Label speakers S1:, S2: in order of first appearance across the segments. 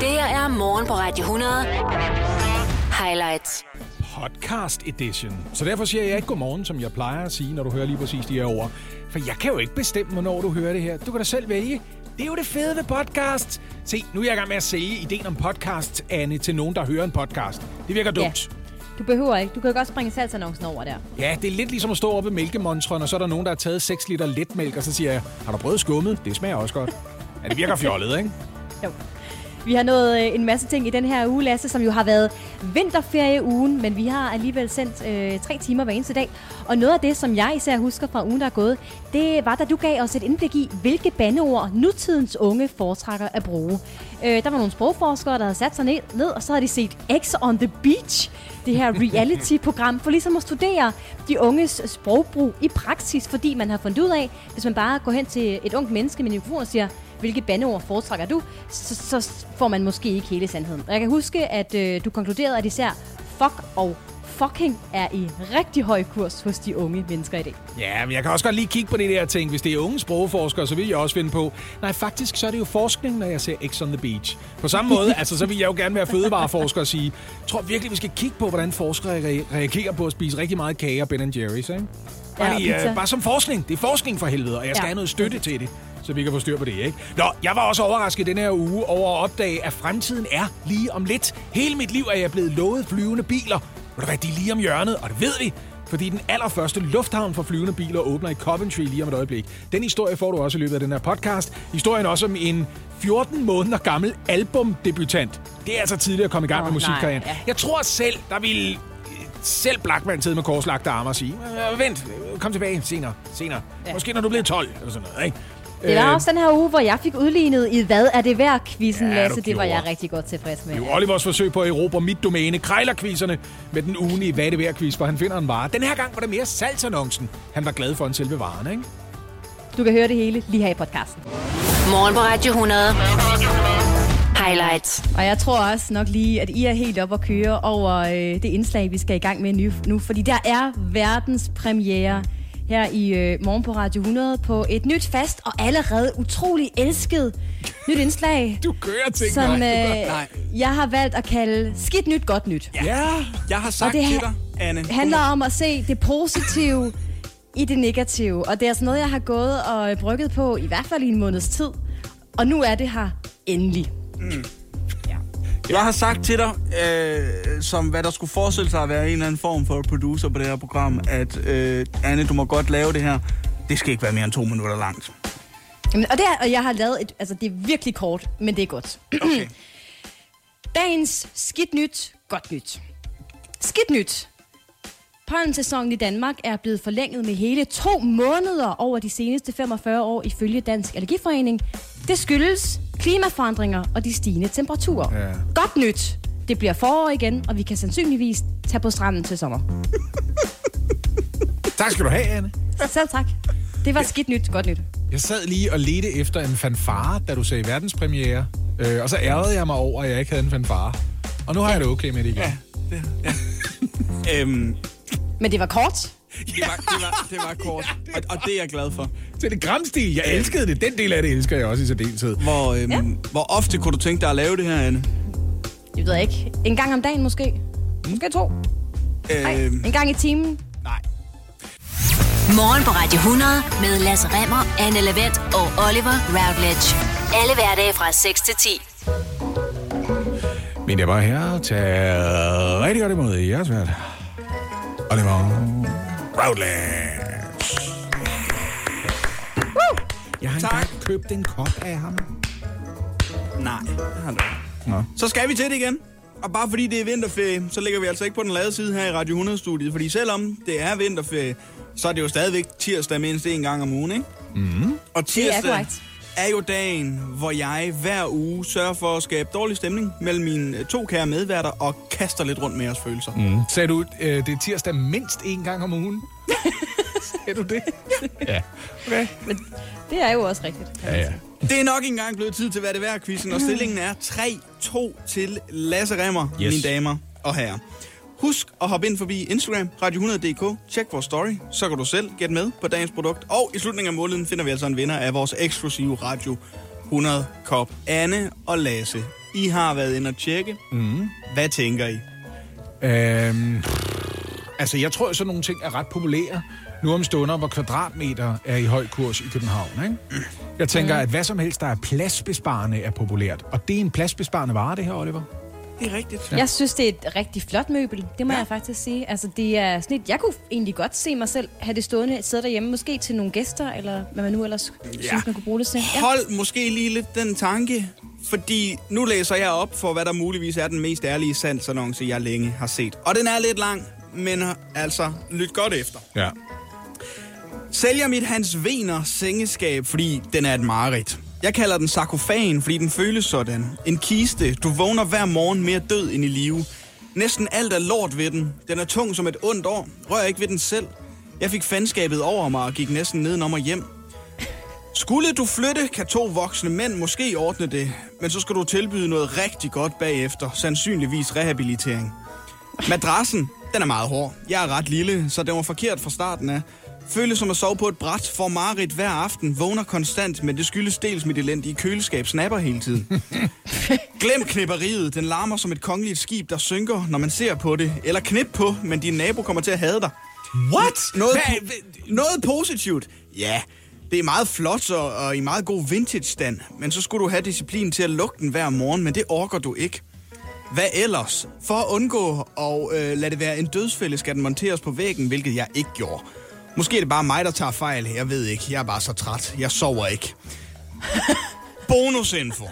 S1: Det her er morgen på Radio 100. Highlights.
S2: podcast edition. Så derfor siger jeg ikke godmorgen, som jeg plejer at sige, når du hører lige præcis de her ord. For jeg kan jo ikke bestemme, hvornår du hører det her. Du kan da selv vælge. Det er jo det fede ved podcast. Se, nu er jeg i gang med at sælge ideen om podcast, Anne, til nogen, der hører en podcast. Det virker dumt.
S3: Du behøver ikke. Du kan jo godt springe salgsannoncen over der.
S2: Ja, det er lidt ligesom at stå oppe ved mælkemontren, og så er der nogen, der har taget 6 liter letmælk, og så siger jeg, har du prøvet skummet? Det smager også godt. Ja, det virker fjollet, ikke?
S3: Jo. Vi har nået øh, en masse ting i den her uge, Lasse, som jo har været vinterferieugen, men vi har alligevel sendt øh, tre timer hver eneste dag. Og noget af det, som jeg især husker fra ugen, der er gået, det var, da du gav os et indblik i, hvilke bandeord nutidens unge foretrækker at bruge. Øh, der var nogle sprogforskere, der havde sat sig ned, ned, og så havde de set X on the Beach, det her reality-program, for ligesom at studere de unges sprogbrug i praksis, fordi man har fundet ud af, hvis man bare går hen til et ungt menneske med en mikrofon og siger, hvilke bandeord foretrækker du, så, så får man måske ikke hele sandheden. Og jeg kan huske, at øh, du konkluderede, at især fuck og fucking er i rigtig høj kurs hos de unge mennesker i dag.
S2: Ja, men jeg kan også godt lige kigge på det der ting. Hvis det er unge sprogforskere, så vil jeg også finde på... Nej, faktisk så er det jo forskning, når jeg ser X on the Beach. På samme måde, altså, så vil jeg jo gerne være fødevareforsker og sige, tror virkelig, vi skal kigge på, hvordan forskere re- reagerer på at spise rigtig meget kage og Ben Jerry's, ikke? Bare,
S3: Ja,
S2: lige, uh, bare som forskning. Det er forskning for helvede, og jeg skal
S3: Ja.
S2: have noget støtte til det, så vi kan få styr på det, ikke? Nå, jeg var også overrasket den her uge over at opdage, at fremtiden er lige om lidt. Hele mit liv er jeg blevet lovet flyvende biler. Ved du hvad, de er lige om hjørnet, og det ved vi. Fordi den allerførste lufthavn for flyvende biler åbner i Coventry lige om et øjeblik. Den historie får du også i løbet af den her podcast. Historien også om en 14 måneder gammel albumdebutant. Det er altså tidligere at komme i gang
S3: Åh,
S2: med musikkarrieren.
S3: ja.
S2: Jeg tror selv, der vil øh, selv Blackman sidde med korslagte arme og sige, "Øh, vent, kom tilbage senere, senere. Ja. Måske når du er blevet 12, eller sådan noget, ikke?
S3: Det var også den her uge, hvor jeg fik udlignet i Hvad er det værd? quizzen
S2: Ja,
S3: Lasse. Det var jeg rigtig godt tilfreds med.
S2: Det er jo Olivers forsøg på at erobre mit domæne, krejlerquizerne, med den ugenlige Hvad er det værd quiz, hvor han finder en vare. Den her gang var det mere salgsannoncen. Han var glad for en selve varen, ikke?
S3: Du kan høre det hele lige her i podcasten.
S1: Morgen på Radio 100. Highlights.
S3: Og jeg tror også nok lige, at I er helt op at køre over øh, det indslag, vi skal i gang med nu, nu. Fordi der er verdens premiere her i øh, Morgen på Radio 100 på et nyt fast og allerede utrolig elsket nyt indslag.
S2: Du kører ting,
S3: som øh,
S4: Nej.
S3: jeg har valgt at kalde skidt nyt, godt nyt.
S2: Ja,
S4: Jeg har sagt
S3: det
S4: til dig, Anne.
S3: Det handler om at se det positive i det negative. Og det er sådan noget, jeg har gået og brygget på i hvert fald i en måneds tid. Og nu er det her endelig.
S4: Jeg har sagt til dig, øh, som hvad der skulle forestille sig at være en eller anden form for producer på det her program, at øh, Anne, du må godt lave det her. Det skal ikke være mere end to minutter langt.
S3: Jamen, og, det og jeg har lavet et... Altså, det er virkelig kort, men det er godt.
S4: Okay.
S3: Dagens skidt nyt, godt nyt. Skidt nyt. Pollensæsonen i Danmark er blevet forlænget med hele to måneder over de seneste 45 år ifølge Dansk Allergiforening. Det skyldes klimaforandringer og de stigende temperaturer.
S2: Ja.
S3: Godt nyt. Det bliver forår igen, og vi kan sandsynligvis tage på stranden til sommer.
S2: tak skal du have, Anne.
S3: Selv tak. Det var skidt nyt, godt nyt.
S2: Jeg sad lige og ledte efter en fanfare, da du sagde verdenspremiere. Øh, og så ærgede jeg mig over, at jeg ikke havde en fanfare. Og nu har jeg det okay med det igen.
S4: Ja, det, ja. øhm,
S3: Men det var kort.
S4: det, var, det, var, det var kort, og, og det er jeg glad for.
S2: Så det gramstil, jeg elskede det. Den del af det elsker jeg også i særdeleshed.
S4: Hvor, øhm, ja. hvor ofte kunne du tænke dig at lave det her, Anne?
S3: Jeg ved ikke. En gang om dagen måske. Måske to. Nej,
S4: Øhm,
S3: en gang i timen.
S4: nej.
S1: Morgen på Radio 100 med Lasse Remmer, Anne Lavendt og Oliver Routledge. Alle hverdage fra 6 til 10.
S2: Men jeg var her og tage rigtig godt imod jeres vært. Oliver Routledge. Jeg har
S4: Tak.
S2: engang købt en kop af ham.
S4: Nej, det har du.
S2: Nå.
S4: Så skal vi til det igen. Og bare fordi det er vinterferie, så ligger vi altså ikke på den lade side her i Radio 100-studiet. Fordi selvom det er vinterferie, så er det jo stadigvæk tirsdag mindst en gang om ugen, ikke? Mm. Og tirsdag
S3: korrekt.
S4: er jo dagen, hvor jeg hver uge sørger for at skabe dårlig stemning mellem mine to kære medværter og kaster lidt rundt med jeres følelser. Mm.
S2: Sagde du, øh, det er tirsdag mindst en gang om ugen? Sagde du det? ja. Okay.
S3: Men det er jo også rigtigt.
S2: Ja, ja.
S4: Det er nok engang blevet tid til, hvad det er quizzen, og stillingen er 3-2 til Lasse Remmer,
S2: Yes.
S4: yes. mine damer og herrer. Husk at hoppe ind forbi Instagram, radio100.dk, tjek vores story, så kan du selv gætte med på dagens produkt. Og i slutningen af måneden finder vi altså en vinder af vores eksklusive Radio 100 Kop. Anne og Lasse, I har været inde og tjekke. Mm. Hvad tænker I?
S2: Øhm, altså, jeg tror, at sådan nogle ting er ret populære nu om stunder, hvor kvadratmeter er i høj kurs i København. Ikke? Jeg tænker, at hvad som helst, der er pladsbesparende, er populært. Og det er en pladsbesparende vare, det her, Oliver.
S4: Det er rigtigt.
S3: Jeg synes, det er et rigtig flot møbel. Det må ja. jeg faktisk sige. Altså, det er sådan et, jeg kunne egentlig godt se mig selv have det stående sted derhjemme. Måske til nogle gæster, eller hvad man nu ellers ja. synes, man kunne bruge det til. Ja.
S4: Hold måske lige lidt den tanke, fordi nu læser jeg op for, hvad der muligvis er den mest ærlige salgsannonce, jeg længe har set. Og den er lidt lang, men altså, lyt godt efter.
S2: Ja.
S4: Sælger mit Hans Vener sengeskab, fordi den er et mareridt. Jeg kalder den sarkofagen, fordi den føles sådan. En kiste. Du vågner hver morgen mere død end i live. Næsten alt er lort ved den. Den er tung som et ondt år. Rør ikke ved den selv. Jeg fik fandskabet over mig og gik næsten nedenom og hjem. Skulle du flytte, kan to voksne mænd måske ordne det, men så skal du tilbyde noget rigtig godt bagefter, sandsynligvis rehabilitering. Madrassen, den er meget hård. Jeg er ret lille, så den var forkert fra starten af. Føles som at sove på et bræt, får Marit hver aften, vågner konstant, men det skyldes dels mit elendige køleskab, snapper hele tiden. Glem knipperiet, den larmer som et kongeligt skib, der synker, når man ser på det. Eller knip på, men din nabo kommer til at hade dig.
S2: What?
S4: Noget, po- noget positivt. Ja, det er meget flot og, og i meget god vintage-stand, men så skulle du have disciplin til at lukke den hver morgen, men det orker du ikke. Hvad ellers? For at undgå at øh, lade det være en dødsfælde, skal den monteres på væggen, hvilket jeg ikke gjorde. Måske er det bare mig, der tager fejl. Jeg ved ikke. Jeg er bare så træt. Jeg sover ikke. Bonusinfo.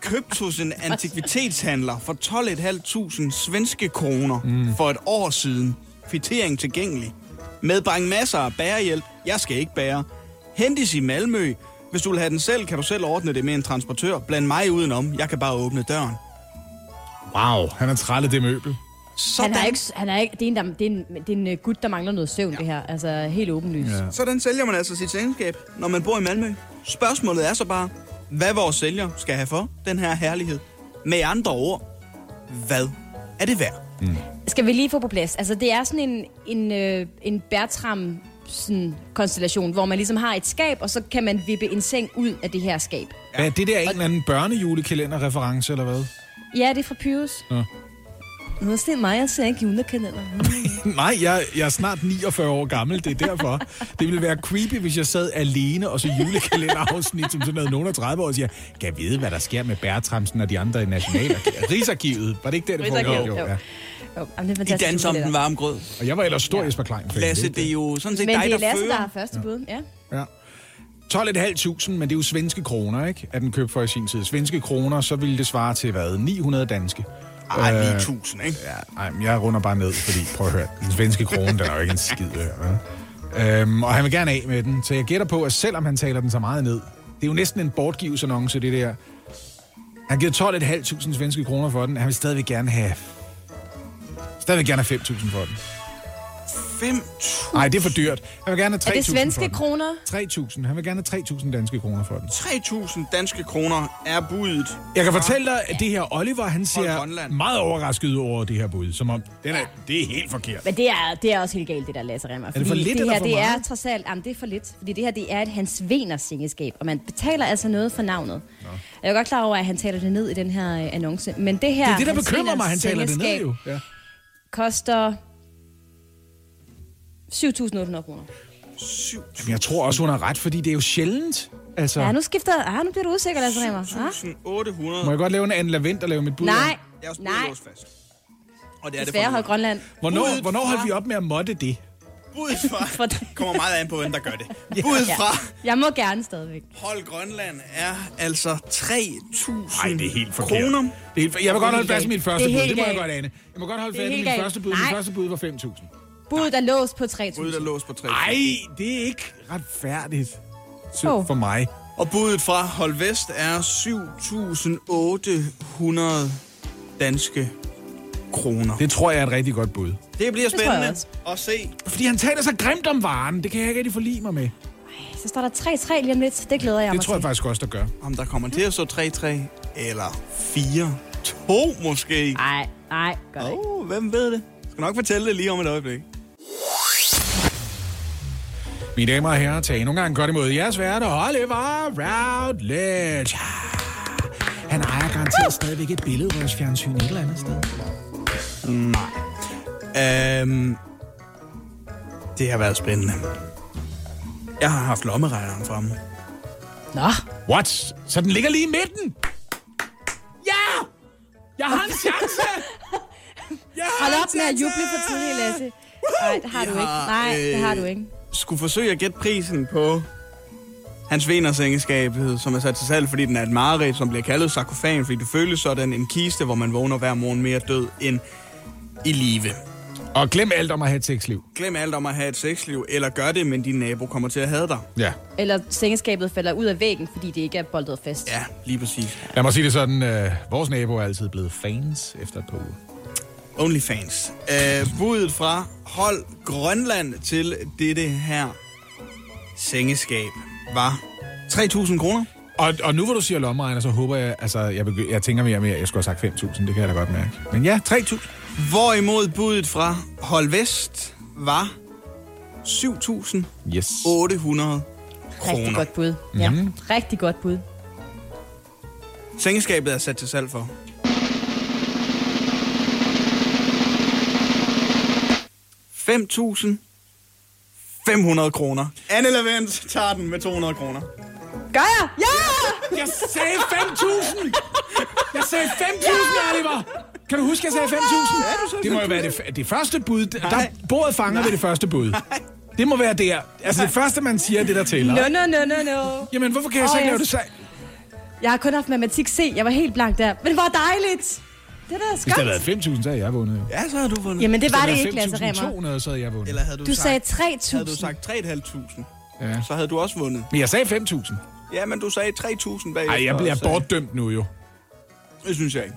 S4: Købt hos en antikvitetshandler for 12.500 svenske kroner mm. for et år siden. Kvittering tilgængelig. Medbring masser af bærehjælp. Jeg skal ikke bære. Hentes i Malmø. Hvis du vil have den selv, kan du selv ordne det med en transportør. Bland mig udenom. Jeg kan bare åbne døren.
S2: Wow, han er træt af det møbel.
S4: Sådan,
S3: Han er ikke, han er ikke, det, er en, der, det, er en, det er en øh, gut, der mangler noget søvn, ja. det her. Altså, helt åbenlyst. Ja.
S4: sådan sælger man altså sit selskab, når man bor i Malmø. Spørgsmålet er så bare, hvad vores sælger skal have for den her herlighed. Med andre ord, hvad er det værd?
S3: Skal vi lige få på plads? Altså, det er sådan en, en, øh, en Bertram sådan, konstellation, hvor man ligesom har et skab, og så kan man vippe en seng ud af det her skab.
S2: Hvad er det der en eller anden børnejulekalender-reference, eller hvad?
S3: Ja, det er fra Pyrus.
S2: Nå.
S3: Nu er det mig, jeg ser ikke julekalender.
S2: Nej, jeg, jeg er snart 49 år gammel, det er derfor. Det ville være creepy, hvis jeg sad alene og så julekalenderafsnit, som sådan noget nogen af 30 år, og siger, kan jeg vide, hvad der sker med Bertramsen og de andre i Nationalarkivet? Rigsarkivet, var det ikke det, det foregik?
S3: Rigsarkivet, jo.
S2: ja.
S3: Jo, det er
S4: I danser om den
S3: der.
S4: varme grød.
S2: Og jeg var ellers stor ja. Jesper Klein.
S4: Lasse, det er jo sådan set
S3: Men
S4: dig,
S3: det er
S4: der
S3: Lasse, der
S4: fører.
S3: har første bud. Ja.
S2: Ja. 12.500, men det er jo svenske kroner, ikke? At den købt for i sin tid. Svenske kroner, så ville det svare til, hvad? 900 danske.
S4: Ej,
S2: Øh,
S4: 9000, ikke?
S2: Ja, nej, men jeg runder bare ned, fordi, prøv at høre, den svenske krone, den er jo ikke en skid værd. Øhm, og han vil gerne af med den, så jeg gætter på, at selvom han taler den så meget ned, det er jo næsten en bortgivelsannonce, det der. Han givet 12.500 svenske kroner for den, han vil stadigvæk gerne have... Stadigvæk gerne have 5.000 for den.
S4: 5.000.
S2: Nej, det er for dyrt. Han vil gerne have 3.000
S3: Er det svenske kroner?
S2: 3.000. Han vil gerne have 3.000 danske kroner for den.
S4: 3.000 danske kroner er budet.
S2: Jeg kan fortælle dig, at det her Oliver, han ser meget overrasket over det her bud. Som om, den er, det er helt forkert.
S3: Men det er, det er også helt galt, det der Lasse Remmer.
S2: det for lidt
S3: det
S2: eller
S3: her,
S2: for
S3: det er
S2: meget?
S3: trods alt, jamen, det er for lidt. Fordi det her, det er et Hans Vener sengeskab, og man betaler altså noget for navnet. Nå. Jeg er godt klar over, at han taler det ned i den her øh, annonce. Men det her
S2: Det er det, der bekymrer
S3: Veners
S2: mig, han taler det ned jo. Ja.
S3: koster 7.800 kroner.
S4: 7.000.
S2: Men jeg tror også, hun har ret, fordi det er jo sjældent. Altså,
S3: Ja, nu skifter... Ah, nu bliver du usikker, Lasse Remmer. Ah?
S4: 7.800.
S2: må jeg godt lave en anden lavend og lave mit bud?
S3: Nej,
S2: om?
S4: Jeg er også
S3: nej.
S4: fast. Og det er det
S3: Desværre
S4: for
S3: hold Grønland.
S2: Hvornår,
S4: Budet
S2: hvornår holdt
S4: fra-
S2: vi op med at modde det?
S4: Budet fra...
S3: For det-
S4: kommer meget an på, hvem der gør det. Budet fra
S3: Jeg må gerne stadigvæk.
S4: Hold Grønland er altså 3.000
S2: Nej, det er helt forkert.
S4: kroner.
S2: Det er helt, jeg vil godt holde fast i mit første
S3: Det er
S2: bud.
S3: helt
S2: Det må jeg
S3: galt.
S2: godt ane. Jeg må godt holde
S3: Det er
S2: fast i
S3: helt
S2: mit
S3: galt.
S2: første bud. Mit
S3: Nej.
S2: første bud var 5.000.
S3: Budet er låst på 3.000.
S4: Budet er låst på 3.000.
S2: Nej, det er ikke retfærdigt. Så
S3: Åh.
S2: for mig.
S4: Og budet fra Hold Vest er 7.800 danske kroner.
S2: Det tror jeg er et rigtig godt bud.
S4: Det bliver spændende
S3: også.
S4: at se.
S2: Fordi han taler så grimt om varen. Det kan jeg ikke rigtig forlige mig med.
S3: Så står der 3-3 lige om lidt. Det glæder jeg
S2: Det
S3: mig
S2: tror jeg
S3: til.
S2: faktisk også, der gør.
S4: Om der kommer til at stå 3-3 eller 4-2 måske.
S3: Nej, nej, gør det ikke.
S4: Oh, hvem ved det? Jeg skal nok fortælle det lige om et øjeblik.
S2: Mine damer og herrer, tag nogle gange godt imod jeres værter, Oliver Routledge. Han ejer garanteret stadigvæk et billedrørsfjernsyn et eller andet sted.
S4: Øhm, det har været spændende. Jeg har haft lommeregneren fremme.
S3: Nå,
S2: What? Så den ligger lige i midten? Ja! Jeg har en chance! Jeg har
S3: hold
S2: en
S3: op med at juble for tidligt, Lasse. Nej, det har du ikke. Nej, det har du ikke.
S4: Skulle forsøge at gætte prisen på hans venersengeskab, som er sat til salg, fordi den er et mareridt, som bliver kaldet sarkofagen, fordi det føles sådan en kiste, hvor man vågner hver morgen mere død end i live.
S2: Og glem alt om at have et sexliv.
S4: Glem alt om at have et sexliv, eller gør det, men din nabo kommer til at have dig.
S2: Ja.
S3: Eller sengeskabet falder ud af væggen, fordi det ikke er boldet fast.
S4: Ja, lige præcis.
S2: Lad mig sige det sådan, øh, vores nabo er altid blevet fans efter et par uger.
S4: Onlyfans. Øh, budet fra Hold Grønland til dette her sengeskab var 3.000 kroner.
S2: Og, og nu hvor du siger lommeregner, så håber jeg, altså jeg, begy- jeg tænker mere og mere, jeg skulle have sagt 5.000, det kan jeg da godt mærke. Men ja, 3.000.
S4: Hvorimod budet fra Hold Vest var 7.800
S2: Yes.
S3: Rigtig
S4: kroner.
S3: godt bud. Ja,
S2: Mhm.
S3: rigtig godt bud.
S4: Sengeskabet er sat til salg for. 5.500 kroner. Anne Lavent tager den med 200 kroner.
S3: Gør jeg? Ja!
S2: Jeg sagde 5.000! Jeg sagde 5.000, Oliver! Kan du huske, jeg sagde 5.000?
S4: sagde
S2: det må jo være det, det første bud. Der,
S4: Nej.
S2: bordet fanger ved det første bud. Det må være der. Altså det første, man siger, er det der tæller.
S3: No, no, no, no, no.
S2: Jamen, hvorfor kan jeg så
S3: Åh,
S2: ikke lave
S3: jeg-
S2: det sag?
S3: Jeg har kun haft matematik C. Jeg var helt blank der. Men hvor dejligt. Det er da
S2: Hvis det havde
S3: skønt.
S2: været 5.000, så havde jeg vundet.
S4: Ja, så havde du vundet.
S3: Jamen, det var det
S2: Hvis
S3: ikke, Lasse
S2: havde
S3: Remmer.
S2: været 5.200, så havde jeg vundet.
S4: Eller havde du,
S3: Du
S4: sagt,
S3: sagde
S4: havde du
S3: 3.000.
S4: sagt 3.500,
S2: Ja.
S4: så havde du også vundet.
S2: Men jeg sagde 5.000.
S4: Ja, men du sagde 3.000 bagefter.
S2: Ej, jeg bliver bortdømt nu jo.
S4: Det synes jeg ikke.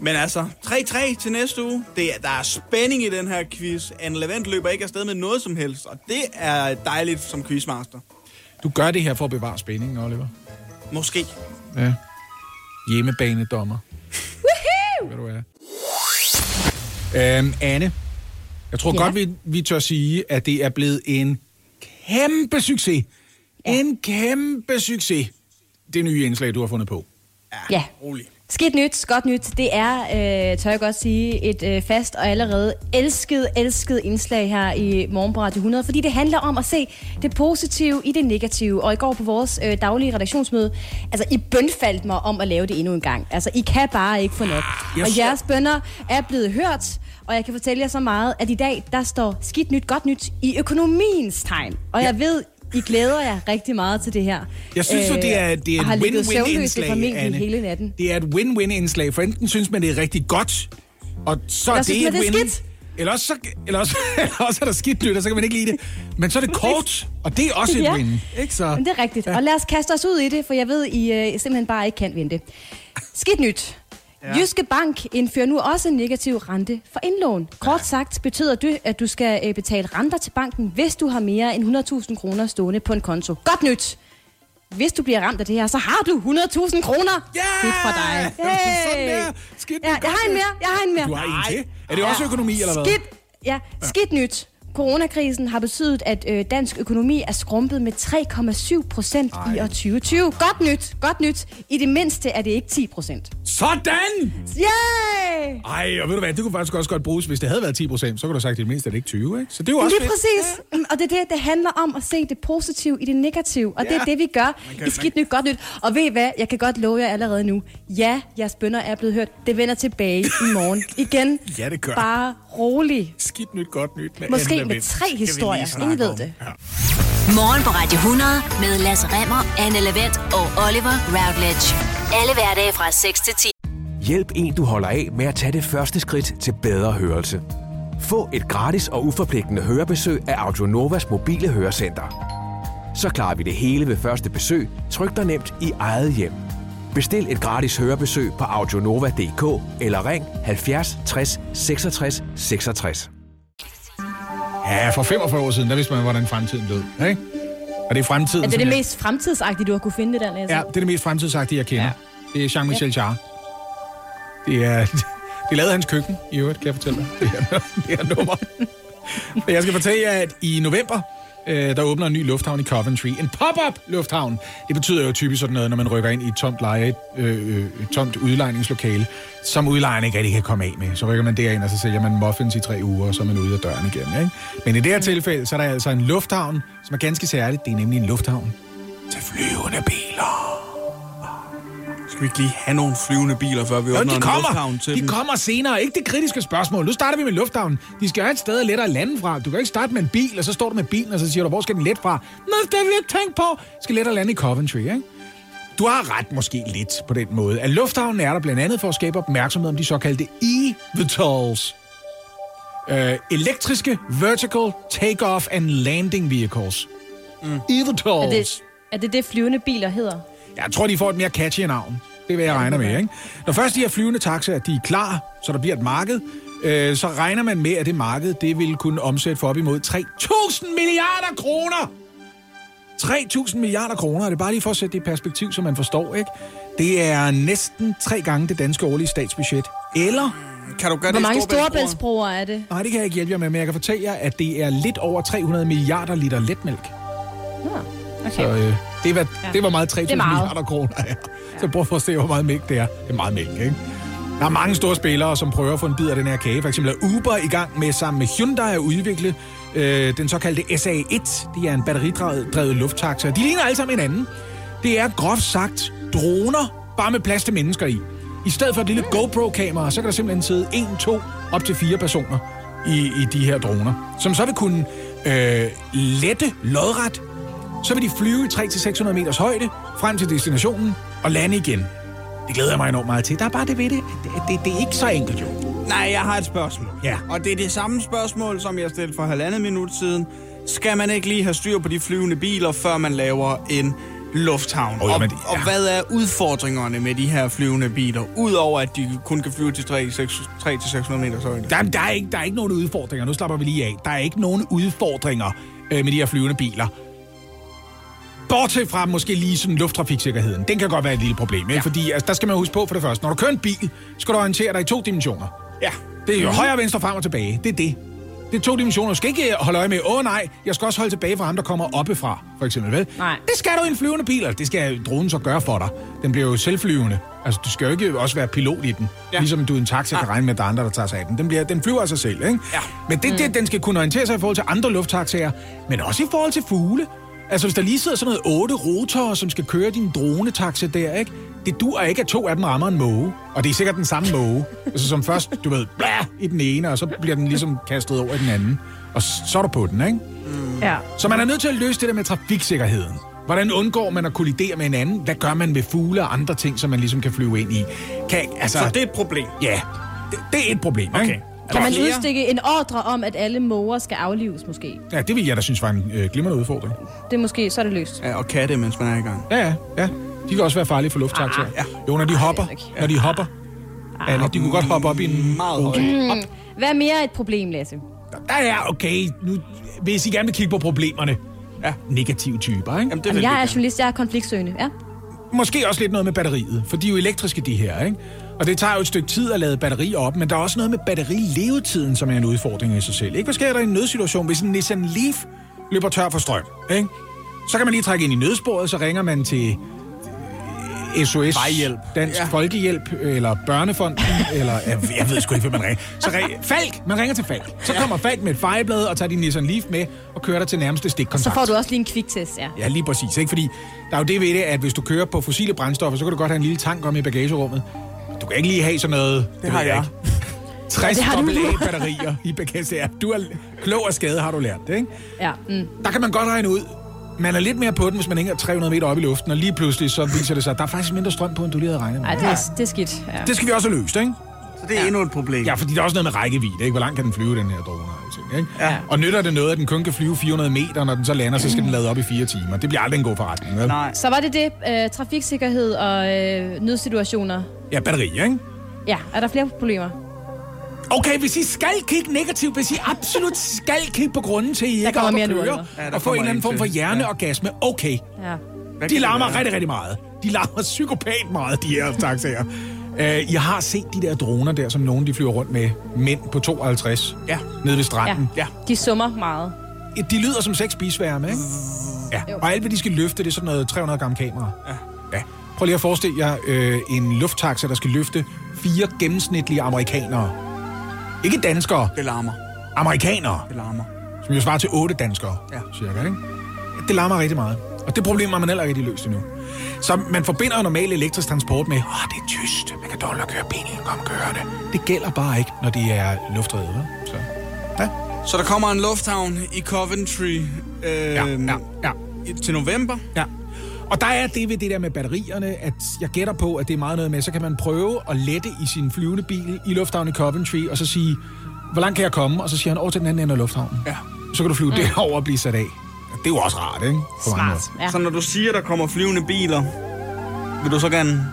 S4: Men altså, 3-3 til næste uge. Det er, der er spænding i den her quiz. Anne Levent løber ikke afsted med noget som helst, og det er dejligt som quizmaster.
S2: Du gør det her for at bevare spændingen, Oliver.
S4: Måske.
S2: Ja. Hjemmebanedommer. Hvad du er. Øhm, Anne, jeg tror
S3: Ja?
S2: ja. godt, vi, vi tør sige, at det er blevet en kæmpe succes. Ja. En kæmpe succes. Det nye indslag, du har fundet på.
S3: Ja.
S4: Rolig.
S3: Skidt nyt, godt nyt. Det er, øh, tør jeg godt sige, et øh, fast og allerede elsket, elsket indslag her i Morgen på Radio 100, fordi det handler om at se det positive i det negative. Og i går på vores øh, daglige redaktionsmøde, altså I bønfaldt mig om at lave det endnu en gang. Altså I kan bare ikke få nok.
S2: jeg
S3: Og jeres bønder er blevet hørt, og jeg kan fortælle jer så meget, at i dag, der står skidt nyt, godt nyt i økonomiens tegn. Og jeg ved, I glæder jer rigtig meget til det her.
S2: Jeg synes jo,
S3: Øh,
S2: det er, det er et win-win-indslag, Anne.
S3: hele natten.
S2: Det er et win-win-indslag, for enten synes man, det er rigtig godt, og så er
S3: Eller
S2: det
S3: synes man,
S2: et
S3: det er
S2: win.
S3: skidt.
S2: Eller også, så, eller, også, eller også er der skidt nyt, og så kan man ikke lide det. Men så er det kort, og det er også et
S3: Ja.
S2: win. Ikke så?
S3: Men det er rigtigt. Ja. Og lad os kaste os ud i det, for jeg ved, I øh, simpelthen bare ikke kan vinde det. Skidt nyt. Ja. Jyske Bank indfører nu også en negativ rente for indlån. Kort sagt betyder det, at du skal øh, betale renter til banken, hvis du har mere end 100.000 kroner stående på en konto. Godt nyt! Hvis du bliver ramt af det her, så har du 100.000 kroner.
S2: Ja!
S3: Fedt for dig.
S2: Sådan der. Skidt
S3: Ja, jeg har en mere. Jeg har en mere.
S2: Du har en til? Er det også økonomi, eller hvad?
S3: Skidt, ja, skidt nyt. Coronakrisen har betydet, at øh, dansk økonomi er skrumpet med 3,7 procent i år 2020. Godt nyt, godt nyt. I det mindste er det ikke 10 procent.
S2: Sådan!
S3: Yay!
S2: Ej, og ved du hvad, det kunne faktisk også godt bruges, hvis det havde været 10 procent, så kunne du have sagt, at det mindste er det ikke 20, ikke? Så det er jo også
S3: Lige
S2: fedt.
S3: præcis. Mm, Og det er det, det handler om at se det positive i det negative. Og det
S4: Ja.
S3: er det, vi gør
S4: kan-
S3: i skidt nyt, godt nyt. Og ved I hvad? Jeg kan godt love jer allerede nu. Ja, jeres bønder er blevet hørt. Det vender tilbage i morgen. Igen.
S2: Ja, det gør.
S3: Bare rolig.
S2: Skidt nyt, godt nyt. Med
S3: Måske med tre historier. Ingen ved det.
S2: Ja.
S1: Morgen på Radio 100 med Lasse Remmer, Anne Lavendt og Oliver Routledge. Alle hverdage fra 6 til 10.
S5: Hjælp en, du holder af med at tage det første skridt til bedre hørelse. Få et gratis og uforpligtende hørebesøg af Audionovas mobile hørecenter. Så klarer vi det hele ved første besøg, tryk dig nemt i eget hjem. Bestil et gratis hørebesøg på audionova.dk eller ring 70 60 66 66.
S2: Ja, for 45 år siden, der vidste man, hvordan fremtiden lød. Ikke? Og det er fremtiden,
S3: Er det det
S2: jeg-
S3: mest fremtidsagtige, du har kunne finde det der, Lasse?
S2: Ja, det er det mest fremtidsagtige, jeg kender. Ja. Det er Jean-Michel Jarre. Det er... Det lavede hans køkken, i øvrigt, kan jeg fortælle dig. Det her, det her nummer. Men jeg skal fortælle jer, at i november øh, der åbner en ny lufthavn i Coventry. En pop-up lufthavn. Det betyder jo typisk sådan noget, når man rykker ind i et tomt, leje, øh, øh, et tomt udlejningslokale, som udlejeren ikke rigtig kan komme af med. Så rykker man derind, og så sælger man muffins i tre uger, og så er man ude af døren igen. Ikke? Men i det her tilfælde, så er der altså en lufthavn, som er ganske særligt. Det er nemlig en lufthavn til flyvende biler.
S4: Skal vi ikke lige have nogle flyvende biler, før vi
S2: Jo,
S4: åbner
S2: de
S4: en
S2: kommer.
S4: lufthavn til
S2: De
S4: dem?
S2: kommer senere. Ikke det kritiske spørgsmål. Nu starter vi med lufthavnen. De skal have et sted at lette at lande fra. Du kan ikke starte med en bil, og så står du med bilen, og så siger du, hvor skal den lette fra? Nå, det har vi ikke tænkt på. Skal lette at lande i Coventry, ikke? Du har ret måske lidt på den måde. At lufthavnen er der blandt andet for at skabe opmærksomhed om de såkaldte eVTOLs. Øh, elektriske Vertical Takeoff and Landing Vehicles. Mm. eVTOLs.
S3: Er det, er det det, flyvende biler hedder?
S2: Jeg tror, de får et mere catchy navn. Det vil jeg regne med, ikke? Når først de her flyvende taxaer, de er klar, så der bliver et marked, øh, så regner man med, at det marked, det vil kunne omsætte for op imod 3.000 milliarder kroner! 3.000 milliarder kroner, er det bare lige for at sætte det i perspektiv, så man forstår, ikke? Det er næsten tre gange det danske årlige statsbudget. Eller,
S4: Kan du gøre
S3: Hvor
S4: det
S3: mange storebæltsbroer er det?
S2: nej, det kan jeg ikke hjælpe jer med, men jeg kan fortælle jer, at det er lidt over 300 milliarder liter letmælk.
S3: Nå, okay.
S2: Så øh, det, var, ja. det var meget 3.000
S3: Det er meget.
S2: milliarder kroner. Ja. Så prøv at forstå, hvor meget mælk det er. Det er meget mælk, ikke? Der er mange store spillere, som prøver at få en bid af den her kage. For eksempel er Uber i gang med sammen med Hyundai at udvikle øh, den såkaldte SA1. Det er en batteridrevet lufttaxa. De ligner alle sammen hinanden. Det er groft sagt droner, bare med plads til mennesker i. I stedet for et lille GoPro-kamera, så kan der simpelthen sidde en, to, op til fire personer i, i de her droner, som så vil kunne øh, lette lodret så vil de flyve i 300-600 meters højde frem til destinationen og lande igen. Det glæder jeg mig enormt meget til. Der er bare det ved det. Det, det, det er ikke så enkelt, jo.
S4: Nej, jeg har et spørgsmål.
S2: Ja.
S4: Og det er det samme spørgsmål, som jeg stillede for halvandet minut siden. Skal man ikke lige have styr på de flyvende biler, før man laver en lufthavn? Og,
S2: jamen,
S4: og
S2: ja.
S4: hvad er udfordringerne med de her flyvende biler? Udover at de kun kan flyve til 300-600 meters højde.
S2: Der, der, er ikke, der er ikke nogen udfordringer. Nu slapper vi lige af. Der er ikke nogen udfordringer øh, med de her flyvende biler. Bortset fra måske lige sådan lufttrafiksikkerheden. Den kan godt være et lille problem, ikke? Ja. Fordi altså, der skal man huske på for det første. Når du kører en bil, skal du orientere dig i to dimensioner.
S4: Ja.
S2: Det er jo højre, venstre, frem og tilbage. Det er det. Det er to dimensioner. Du skal ikke holde øje med, åh oh, nej, jeg skal også holde tilbage fra ham, der kommer oppefra, for eksempel. Vel?
S3: Nej.
S2: Det skal du i en flyvende bil, og det skal dronen så gøre for dig. Den bliver jo selvflyvende. Altså, du skal jo ikke også være pilot i den. Ja.
S4: Ja.
S2: Ligesom du i en taxa kan regne med, at der er andre, der tager sig af den. Den, bliver, den flyver af sig selv, ikke?
S4: Ja.
S2: Men det, det, den skal kunne orientere sig i forhold til andre lufttaxaer, men også i forhold til fugle. Altså, hvis der lige sidder sådan noget otte rotorer, som skal køre din dronetaxa der, ikke? Det dur ikke, at to af dem rammer en måge. Og det er sikkert den samme måge. Altså, som først, du ved, blæh, i den ene, og så bliver den ligesom kastet over i den anden. Og så er du på den, ikke?
S3: Ja.
S2: Så man er nødt til at løse det der med trafiksikkerheden. Hvordan undgår man at kollidere med hinanden? Hvad gør man med fugle og andre ting, som man ligesom kan flyve ind i? Kan, altså,
S4: Så det er et problem.
S2: Ja, det, det er et problem,
S4: Okay.
S2: ikke?
S3: Kan man udstikke en ordre om, at alle måger skal aflives måske?
S2: Ja, det vil jeg da synes var en øh, glimrende udfordring.
S3: Det er måske, så er det løst.
S4: Ja, og katte, mens man er i gang.
S2: Ja, ja, ja. De kan også være farlige for lufttaxaer.
S4: ja.
S2: Jo, når de hopper.
S3: ikke.
S2: Når de hopper. Ja, de kunne godt hoppe op i en...
S4: Meget højt.
S2: Hop.
S3: Hvad er mere et problem, Lasse?
S2: Der er, okay, nu, hvis I gerne vil kigge på problemerne.
S4: Ja.
S2: Negative typer, ikke?
S4: Jamen, det
S3: Jamen,
S4: vil
S3: jeg er
S4: gerne.
S3: journalist, jeg er konfliktsøgende. Ja.
S2: Måske også lidt noget med batteriet, for de er jo elektriske, de her, ikke? Og det tager jo et stykke tid at lade batteri op, men der er også noget med batterilevetiden, som er en udfordring i sig selv. Ikke? Hvad sker der i en nødsituation, hvis en Nissan Leaf løber tør for strøm? Ikke? Så kan man lige trække ind i nødsporet, så ringer man til SOS,
S4: Vejhjælp.
S2: Dansk ja.
S4: Ja.
S2: Folkehjælp, eller Børnefonden, eller jeg, jeg ved sgu ikke, hvad man ringer. Så ring, Falk, man ringer til Falk. Så kommer Falk med et fejeblad og tager din Nissan Leaf med og kører dig til nærmeste stikkontakt.
S3: Så får du også lige en kviktest, ja.
S2: Ja, lige præcis. Ikke? Fordi der er jo det ved det, at hvis du kører på fossile brændstoffer, så kan du godt have en lille tank om i bagagerummet. Kan ikke lige have sådan noget... Det
S4: har jeg.
S2: 60
S3: det har du.
S2: batterier i bagagerummet. Du er klog af skade, har du lært det, ikke?
S3: ja. Mm.
S2: Der kan man godt regne ud. Man er lidt mere på den, hvis man hænger 300 meter op i luften, og lige pludselig så viser det sig, at der er faktisk mindre strøm på, end du lige havde regnet med.
S3: Ej, det er, det er skidt. Ja.
S2: Det skal vi også have løst, ikke?
S4: Så det er endnu et problem.
S2: Ja, fordi der er også noget med rækkevidde, ikke? Hvor langt kan den flyve, den her drone? og ting, Ikke?
S4: Ja.
S2: Og nytter det noget, at den kun kan flyve 400 meter, når den så lander, så skal den lade op i fire timer. Det bliver aldrig en god forretning, vel?
S4: Nej.
S3: Så var det det. Øh, trafiksikkerhed og øh, nødsituationer.
S2: Ja, batteri, ikke?
S3: Ja, er der flere problemer?
S2: Okay, hvis I skal kigge negativt, hvis I absolut skal kigge på grunden til, at I ikke er
S3: kommer
S2: oppe
S3: mere
S2: at køre.
S4: Ja,
S2: og få en eller anden
S4: en
S2: form for hjerneorgasme, okay.
S3: Ja.
S2: De larmer rigtig, rigtig meget. De larmer psykopat meget, de her taxaer. Uh, jeg har set de der droner der, som nogen de flyver rundt med. Mænd på 52.
S4: Ja.
S2: Nede ved
S3: ja.
S2: stranden.
S4: Ja.
S3: De summer meget.
S2: de lyder som seks bisværme, ikke? Ja, og alt hvad de skal løfte, det er sådan noget 300 gram kamera. Ja. ja. Prøv lige at forestille jer øh, en lufttaxa, der skal løfte fire gennemsnitlige amerikanere. Ikke danskere,
S4: Det larmer.
S2: amerikanere,
S4: Det larmer.
S2: som jo svarer til otte danskere,
S4: Ja.
S2: cirka, ikke? Det larmer rigtig meget. Og det problem har man heller ikke rigtig løst endnu. Så man forbinder normal elektrisk transport med, åh, oh, det er tyst, man kan dårligt køre bilen, kom kørende. Det gælder bare ikke, når de er luftredet? Så, ja.
S4: Så der kommer en lufthavn i Coventry øh,
S2: Ja, ja, ja.
S4: til november.
S2: Ja. Og der er det ved det der med batterierne, at jeg gætter på, at det er meget noget med, så kan man prøve at lette i sin flyvende bil i lufthavnen i Coventry, og så sige, hvor langt kan jeg komme? Og så siger han, over til den anden ende af lufthavnen.
S4: Ja.
S2: Så kan du flyve mm. derover og blive sat af. Det er jo også rart, ikke? På.
S3: Smart. Ja.
S4: Så når du siger, der kommer flyvende biler, vil du så gerne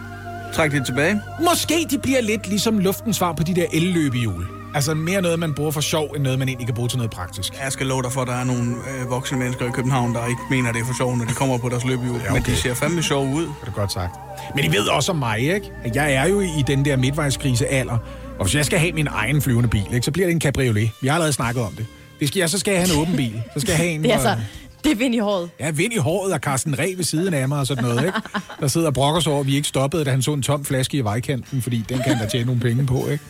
S4: trække det tilbage?
S2: Måske de bliver lidt ligesom luftens svar på de der elløbehjul. Altså mere noget, man bruger for sjov, end noget, man egentlig kan bruge til noget praktisk.
S4: Jeg skal love dig for, at der er nogle øh, voksne mennesker i København, der ikke mener, det er for sjov, når de kommer på deres løbehjul.
S2: Ja,
S4: Men
S2: okay.
S4: de ser fandme sjov ud.
S2: Det er godt sagt. Men I ved også om mig, ikke? At jeg er jo i den der midtvejskrise alder. Og hvis jeg skal have min egen flyvende bil, ikke, så bliver det en cabriolet. Vi har allerede snakket om det. det skal jeg, så skal jeg have en åben bil. Så skal jeg have en,
S3: Det er altså, det er vind i håret.
S2: Ja, vind i håret og Carsten Reh ved siden af mig og sådan noget, ikke? Der sidder og brokker sig over, at vi ikke stoppede, da han så en tom flaske i vejkanten, fordi den kan der tjene nogle penge på, ikke?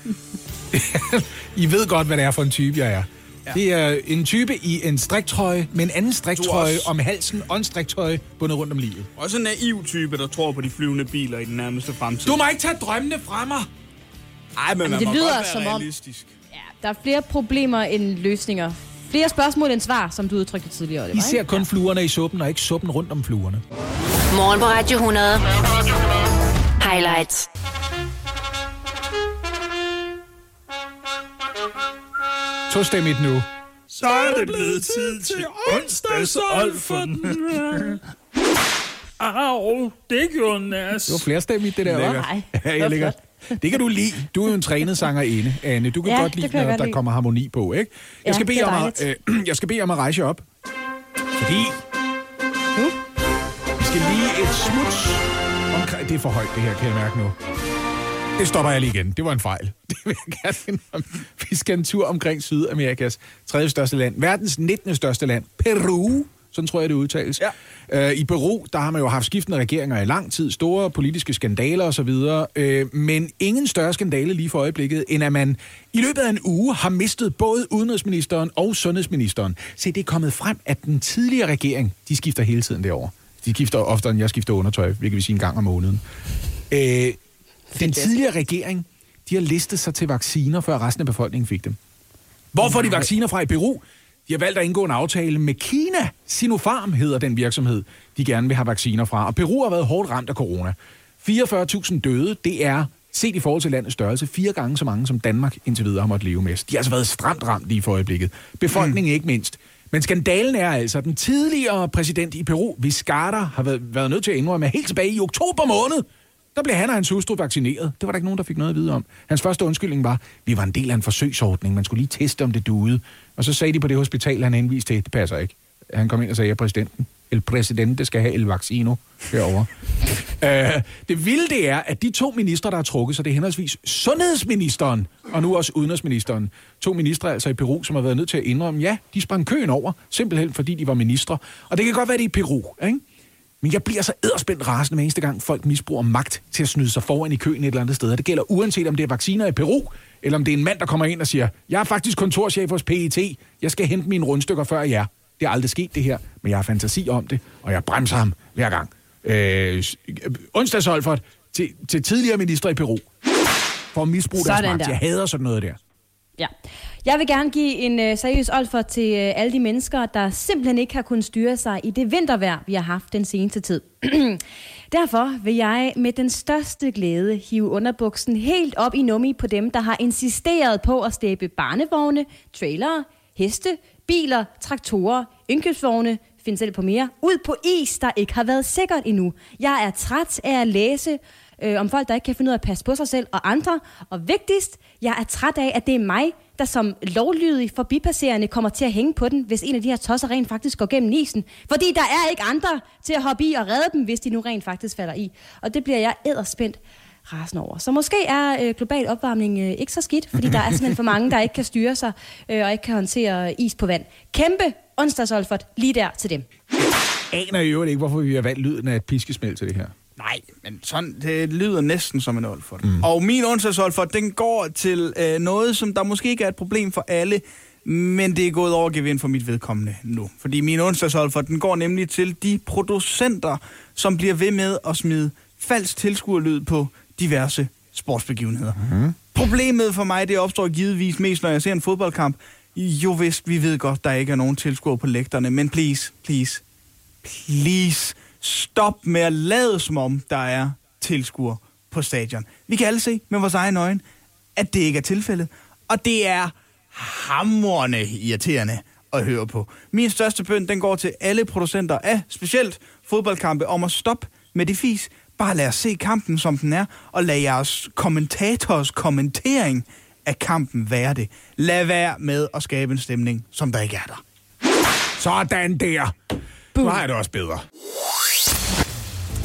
S2: I ved godt, hvad det er for en type, jeg er. Ja. Det er en type i en striktrøje med en anden striktrøje om halsen og en striktrøje bundet rundt om livet.
S4: Også en naiv type, der tror på de flyvende biler i den nærmeste fremtid.
S2: Du må ikke tage drømmene fra mig!
S4: Ej, men man
S3: det
S4: må
S3: lyder
S4: godt være
S3: som om-
S4: realistisk.
S3: Ja, der er flere problemer end løsninger. Flere spørgsmål end svar, som du udtrykte tidligere.
S2: I
S3: Oliver,
S2: ser
S3: ikke?
S2: kun fluerne i suppen, og ikke suppen rundt om fluerne.
S1: Morgen på Radio 100. Highlights.
S2: Tostemmigt nu.
S4: Så er det blevet tid til onsdagsolfen.
S6: Au, det gjorde nas.
S2: Det var flerstemmigt, det der,
S4: Lækkert.
S2: var.
S3: Nej,
S2: Ja, jeg ligger. Det kan du lide. Du er jo en trænet sangerinde, Anne. Du kan
S3: Ja,
S2: godt lide,
S3: kan
S2: når
S3: godt
S2: der
S3: lide.
S2: kommer harmoni på, ikke? Jeg
S3: Ja,
S2: skal, bede om at, øh, jeg skal bede om at rejse op. Fordi...
S3: Nu?
S2: Vi skal lige et smut omkring... Det er for højt, det her, kan jeg mærke nu. Det stopper jeg lige igen. Det var en fejl. Det vil jeg gerne. Vi skal en tur omkring Sydamerikas tredje største land. Verdens 19. største land. Peru. Sådan tror jeg, det udtales. Ja. Øh, I Peru, der har man jo haft skiftende regeringer i lang tid. Store politiske skandaler osv. Øh, men ingen større skandale lige for øjeblikket, end at man i løbet af en uge har mistet både udenrigsministeren og sundhedsministeren. Se, det er kommet frem, at den tidligere regering, de skifter hele tiden derovre. De skifter oftere, end jeg skifter undertøj, hvilket vil sige en gang om måneden. Øh, den tidligere regering, de har listet sig til vacciner, før resten af befolkningen fik dem. Hvor får de vacciner fra i Peru? De har valgt at indgå en aftale med Kina. Sinopharm hedder den virksomhed, de gerne vil have vacciner fra. Og Peru har været hårdt ramt af corona. 44.000 døde, det er set i forhold til landets størrelse, fire gange så mange, som Danmark indtil videre har måttet leve med. De har altså været stramt ramt lige for øjeblikket. Befolkningen ikke mindst. Men skandalen er altså, at den tidligere præsident i Peru, Vizcarra, har været, været nødt til at indrømme, at helt tilbage i oktober måned, der blev han og hans hustru vaccineret. Det var der ikke nogen, der fik noget at vide om. Hans første undskyldning var, vi var en del af en forsøgsordning. Man skulle lige teste, om det duede. Og så sagde de på det hospital, han henviste til, det passer ikke. Han kom ind og sagde, at præsidenten, el præsidente skal have el vaccino herovre. øh, det vilde det er, at de to ministre, der har trukket, så det er henholdsvis sundhedsministeren og nu også udenrigsministeren. To ministre altså i Peru, som har været nødt til at indrømme, ja, de sprang køen over, simpelthen fordi de var ministre. Og det kan godt være, det er i Peru, ikke? Men jeg bliver så edderspændt rasende hver eneste gang, folk misbruger magt til at snyde sig foran i køen et eller andet sted. Og det gælder uanset om det er vacciner i Peru, eller om det er en mand, der kommer ind og siger, jeg er faktisk kontorchef hos PET, jeg skal hente mine rundstykker før jer. Det er aldrig sket det her, men jeg har fantasi om det, og jeg bremser ham hver gang. Øh, s- onsdagsolfert til, til tidligere minister i Peru for at misbruge deres
S3: Sådan
S2: magt.
S3: der.
S2: Jeg hader sådan noget der.
S3: Ja. Jeg vil gerne give en øh, seriøs olfer til øh, alle de mennesker, der simpelthen ikke har kunnet styre sig i det vintervejr, vi har haft den seneste tid. Derfor vil jeg med den største glæde hive underbuksen helt op i nummi på dem, der har insisteret på at stæbe barnevogne, trailere, heste, biler, traktorer, indkøbsvogne, find selv på mere, ud på is, der ikke har været sikkert endnu. Jeg er træt af at læse øh, om folk, der ikke kan finde ud af at passe på sig selv og andre. Og vigtigst, jeg er træt af, at det er mig, der som lovlydig forbipasserende kommer til at hænge på den, hvis en af de her tosser rent faktisk går gennem isen. Fordi der er ikke andre til at hoppe i og redde dem, hvis de nu rent faktisk falder i. Og det bliver jeg æderspændt rasende over. Så måske er øh, global opvarmning øh, ikke så skidt, fordi der er simpelthen for mange, der ikke kan styre sig øh, og ikke kan håndtere is på vand. Kæmpe onsdagsolfert lige der til dem.
S2: Aner i øvrigt ikke, hvorfor vi har valgt lyden af et piskesmæld til det her.
S4: Nej, men sådan, det lyder næsten som en Olfert. Mm. Og min onsdagsolfert, den går til øh, noget, som der måske ikke er et problem for alle, men det er gået over gevind for mit vedkommende nu. Fordi min onsdagsolfert, den går nemlig til de producenter, som bliver ved med at smide falsk tilskuerlyd på diverse sportsbegivenheder. Mm. Problemet for mig, det opstår givetvis mest, når jeg ser en fodboldkamp. Jo vist, vi ved godt, der ikke er nogen tilskuere på lægterne, men please, please, please, stop med at lade som om, der er tilskuere på stadion. Vi kan alle se med vores egen øjne, at det ikke er tilfældet. Og det er hamrende irriterende at høre på. Min største bøn, den går til alle producenter af specielt fodboldkampe om at stoppe med det fis. Bare lad os se kampen, som den er, og lad jeres kommentators kommentering af kampen være det. Lad være med at skabe en stemning, som der ikke er der.
S2: Sådan der. Nu har jeg det også bedre.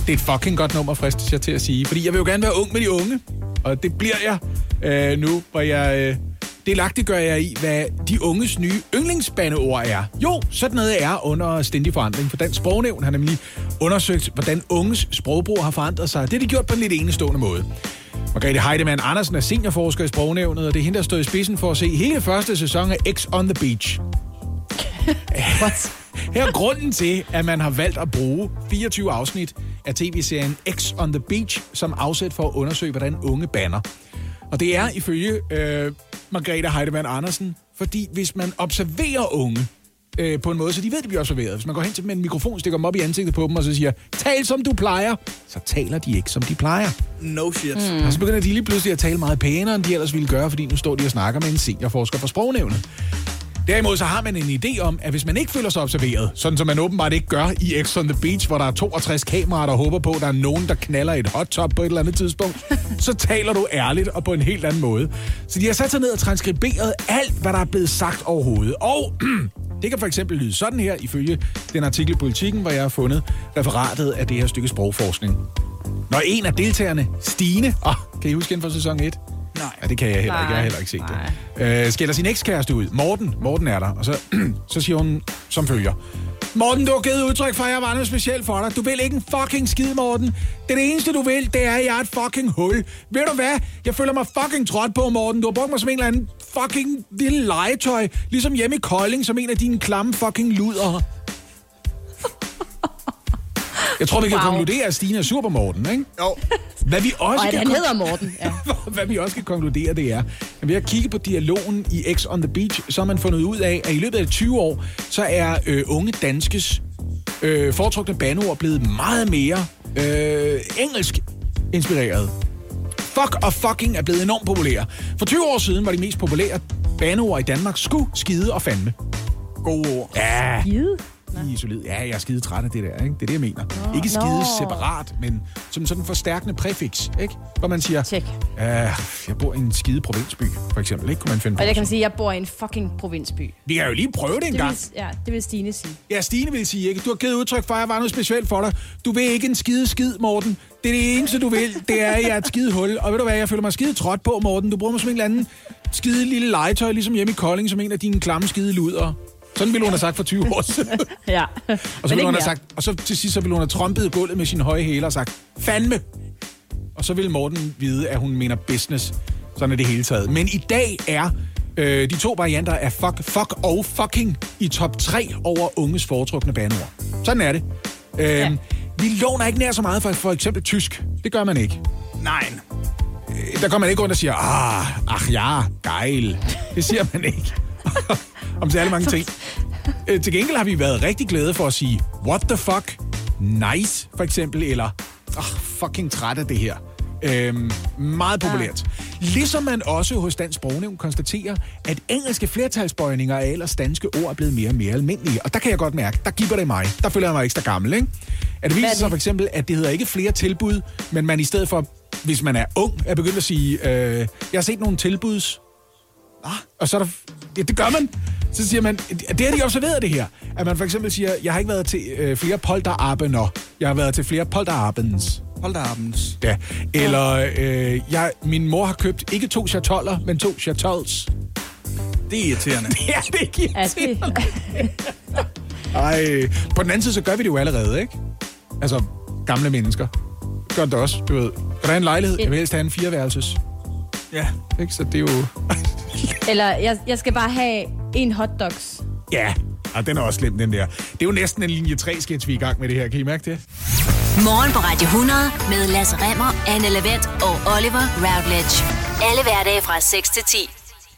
S2: Det er et fucking godt nummer, fristes jeg til at sige. Fordi jeg vil jo gerne være ung med de unge. Og det bliver jeg øh, nu, hvor jeg... Øh, delagtigt gør jeg i, hvad de unges nye yndlingsbandeord er. Jo, sådan noget er under stændig forandring, for Dansk Sprognævn har nemlig undersøgt, hvordan unges sprogbrug har forandret sig. Det har de gjort på en lidt enestående måde. Margrethe Heidemann Andersen er seniorforsker i Sprognævnet, og det er hende, der står i spidsen for at se hele første sæson af X on the Beach.
S3: What?
S2: Her er grunden til, at man har valgt at bruge 24 afsnit af tv-serien X on the Beach som afsæt for at undersøge, hvordan unge banner. Og det er ifølge øh, Margrethe Heidemann Andersen, fordi hvis man observerer unge øh, på en måde, så de ved, at de bliver observeret. Hvis man går hen til dem med en mikrofon, stikker dem op i ansigtet på dem, og så siger, tal som du plejer, så taler de ikke, som de plejer.
S4: No shit.
S2: Mm. Og så begynder de lige pludselig at tale meget pænere, end de ellers ville gøre, fordi nu står de og snakker med en seniorforsker fra sprognævnet. Derimod så har man en idé om, at hvis man ikke føler sig observeret, sådan som man åbenbart ikke gør i X on the Beach, hvor der er 62 kameraer, der håber på, at der er nogen, der knaller et hot top på et eller andet tidspunkt, så taler du ærligt og på en helt anden måde. Så de har sat sig ned og transkriberet alt, hvad der er blevet sagt overhovedet. Og det kan for eksempel lyde sådan her, ifølge den artikel i Politiken, hvor jeg har fundet referatet af det her stykke sprogforskning. Når en af deltagerne, Stine, oh, kan I huske hende fra sæson 1?
S4: Nej.
S2: Ja, det kan jeg heller ikke. Jeg har
S3: Nej.
S2: heller ikke set det. Øh, skælder sin ekskæreste ud. Morten, Morten er der. Og så, så siger hun som følger. Morten, du har givet udtryk for, at jeg var noget specielt for dig. Du vil ikke en fucking skid, Morten. Det eneste, du vil, det er, at jeg er et fucking hul. Ved du hvad? Jeg føler mig fucking trådt på, Morten. Du har brugt mig som en eller anden fucking lille legetøj. Ligesom hjemme i Kolding, som en af dine klamme fucking luder. Jeg tror, vi kan
S3: Wow.
S2: konkludere, at Stine er sur på Morten, ikke?
S4: Jo.
S2: Hvad vi også
S3: Og at
S2: kan
S3: han
S2: kon-
S3: hedder Morten. Ja.
S2: hvad vi også kan konkludere, det er, at ved at kigge på dialogen i X on the Beach, så har man fundet ud af, at i løbet af 20 år, så er øh, unge danskes øh, foretrukne bandeord blevet meget mere øh, engelsk inspireret. Fuck og fucking er blevet enormt populære. For 20 år siden var de mest populære bandeord i Danmark sku, skide og fandme.
S4: Gode ord.
S2: Ja,
S3: Gide.
S2: i solid. Ja, jeg er skide træt af det der, ikke? Det er det, jeg mener. Nå, ikke skide
S3: Nå.
S2: separat, men som sådan en forstærkende præfix, ikke? Hvor man siger,
S3: Tjek.
S2: Uh, jeg bor i en skide provinsby, for eksempel. Ikke kunne man finde.
S3: Og jeg kan
S2: sådan.
S3: sige, jeg bor i en fucking provinsby.
S2: Vi kan jo lige prøve det en
S3: Det
S2: gang.
S3: vil, ja, det vil Stine sige.
S2: Ja, Stine vil sige, ikke? Du har givet udtryk for, at jeg var noget specielt for dig. Du vil ikke en skide skid, Morten. Det er det eneste, du vil. Det er, at jeg er et skide hul. Og ved du hvad, jeg føler mig skide trådt på, Morten. Du bruger mig som en eller anden skide lille legetøj, ligesom hjemme i Kolding, som en af dine klamme skide luder. Sådan ville hun have sagt for 20 år siden.
S3: Ja.
S2: Og så ville hun have sagt, og så til sidst så ville hun have trompet gulvet med sine høje hæler og sagt, fandme. Og så ville Morten vide, at hun mener business. Sådan er det hele taget. Men i dag er øh, de to varianter af fuck, fuck og fucking i top 3 over unges foretrukne bandeord. Sådan er det. Øh, ja. Vi låner ikke nær så meget fra for eksempel tysk. Det gør man ikke.
S4: Nej.
S2: Der kommer man ikke rundt og siger, ah, ach ja, geil. Det siger man ikke. Om særlig mange ting. Øh, Til gengæld har vi været rigtig glade for at sige, what the fuck, nice, for eksempel, eller, ah, fucking træt af det her. Øhm, meget populært. Ligesom man også hos Dansk Sprognævn konstaterer, at engelske flertalsbøjninger af ellers danske ord er blevet mere og mere almindelige. Og der kan jeg godt mærke, der giver det mig. Der føler jeg mig ekstra gammel, ikke? At det viser
S3: er
S2: sig
S3: det?
S2: for eksempel, at det hedder ikke flere tilbud, men man i stedet for, hvis man er ung, er begyndt at sige, øh, jeg har set nogle tilbuds, Ah, og så er der... Ja, det gør man. Så siger man, det har de observeret det her. At man for eksempel siger, jeg har ikke været til øh, flere polterabender. Jeg har været til flere polterabends.
S4: Polterabends.
S2: Ja. Eller øh, jeg, min mor har købt ikke to chatoller, men to chatols.
S4: Det er irriterende.
S2: Ja, det er ikke
S3: Ja, det,
S2: Ej. På den anden side, så gør vi det jo allerede, ikke? Altså, gamle mennesker. Gør det også, du ved. Og der er en lejlighed, jeg vil helst have en fireværelses.
S4: Ja.
S2: Ikke? Så det er jo...
S3: eller jeg, jeg skal bare have en hotdogs.
S2: Ja, og den er også slem, den der. Det er jo næsten en linje 3-sketch, vi er i gang med det her. Kan I mærke det?
S1: Morgen på Radio 100 med Lasse Remmer, Anne Lavendt og Oliver Routledge. Alle hverdage fra 6 til 10.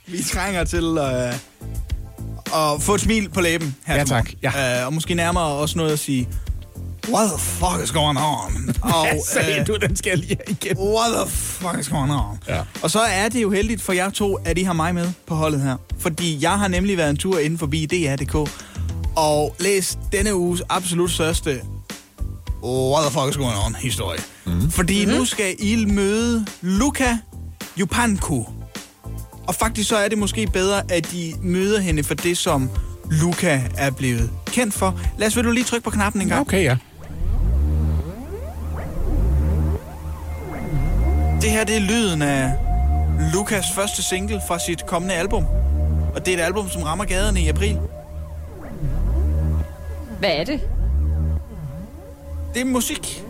S4: Vi trænger til øh, at få et smil på læben her
S2: Ja, tak. Ja.
S4: Øh, og måske nærmere også noget at sige, what the fuck is going on? Og,
S2: Hvad sagde
S4: øh,
S2: du, den skal jeg lige igen?
S4: What the fuck is going on?
S2: Ja.
S4: Og så er det jo heldigt for jer to, at I har mig med på holdet her. Fordi jeg har nemlig været en tur inden forbi DR.dk og læst denne uges absolut største What the fuck is going on historie. Mm. Fordi mm-hmm. nu skal I møde Luca Jupanku. Og faktisk så er det måske bedre, at de møder hende for det, som Luca er blevet kendt for. Lad os vil du lige trykke på knappen en gang.
S2: Okay, ja.
S4: Det her det er lyden af Lukas første single fra sit kommende album. Og det er et album, som rammer gaderne i april.
S3: Hvad er det?
S4: Det er musik.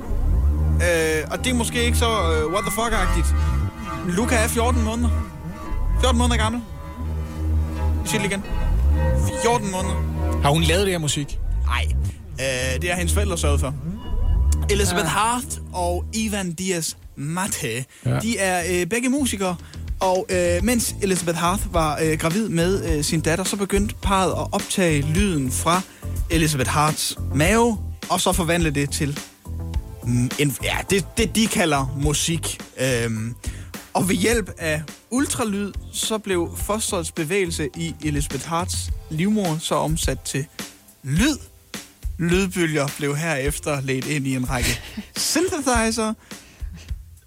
S4: Øh, og det er måske ikke så uh, what the fuck-agtigt. Luca er 14 måneder. 14 måneder gammel. Sig det igen. 14 måneder.
S2: Har hun lavet det her musik?
S4: Nej, øh, det er hendes forældre sørget for. Elizabeth Hart og Ivan Diaz Mate,
S2: Ja.
S4: de er øh, begge musikere. Og øh, mens Elizabeth Hart var øh, gravid med øh, sin datter, så begyndte parret at optage lyden fra Elizabeth Harts mave, og så forvandle det til mm, en, ja, det, det, de kalder musik. Øhm, og ved hjælp af ultralyd, så blev fosterets bevægelse i Elizabeth Harts livmor så omsat til lyd. Lydbølger blev herefter ledt ind i en række synthesizer,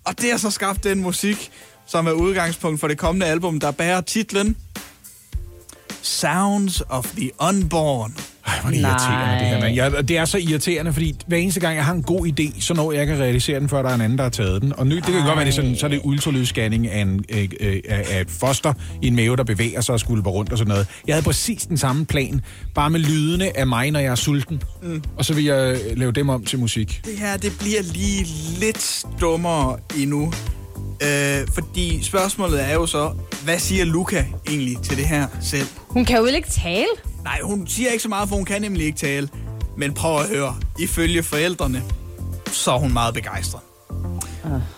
S4: og det har så skabt den musik, som er udgangspunkt for det kommende album, der bærer titlen. Sounds of the Unborn.
S2: Ej, hvor er det irriterende, det her, mand. Ja, det er så irriterende, fordi hver eneste gang, jeg har en god idé, så når jeg ikke at realisere den, før der er en anden, der har taget den. Og nu, det kan godt være, det sådan, så er det ultralydsscanning af, en, øh, øh, af af et foster i en mave, der bevæger sig og skulper rundt og sådan noget. Jeg havde præcis den samme plan, bare med lydene af mig, når jeg er sulten. Mm. Og så vil jeg øh, lave dem om til musik.
S4: Det her, det bliver lige lidt dummere endnu. Øh, fordi spørgsmålet er jo så, hvad siger Luca egentlig til det her selv?
S3: Hun kan jo ikke tale.
S4: Nej, hun siger ikke så meget, for hun kan nemlig ikke tale. Men prøv at høre, ifølge forældrene, så er hun meget begejstret.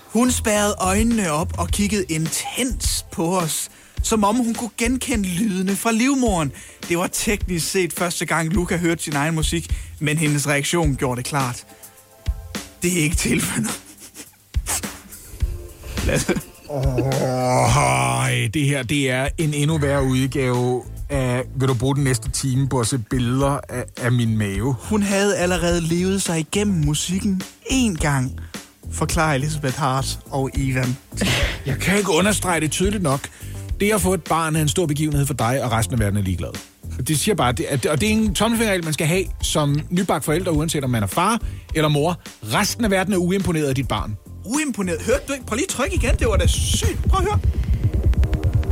S4: Hun spærrede øjnene op og kiggede intens på os, som om hun kunne genkende lydene fra livmoren. Det var teknisk set første gang, Luca hørte sin egen musik, men hendes reaktion gjorde det klart. Det er ikke tilfældet. Lasse.
S2: Åh, det her, det er en endnu værre udgave af, vil du bruge den næste time på at se billeder af, af min mave?
S4: Hun havde allerede levet sig igennem musikken én gang, forklarer Elisabeth Hart og Ivan.
S2: Jeg kan ikke understrege det tydeligt nok. Det at få et barn er en stor begivenhed for dig, og resten af verden er ligeglad. Det siger bare, det, at, og det er en tommelfingerregel, man skal have som nybagt forældre, uanset om man er far eller mor. Resten af verden er uimponeret af dit barn.
S4: Uimponeret. Hørte du ikke? Prøv lige at trykke igen. Det var da sygt. Prøv at høre.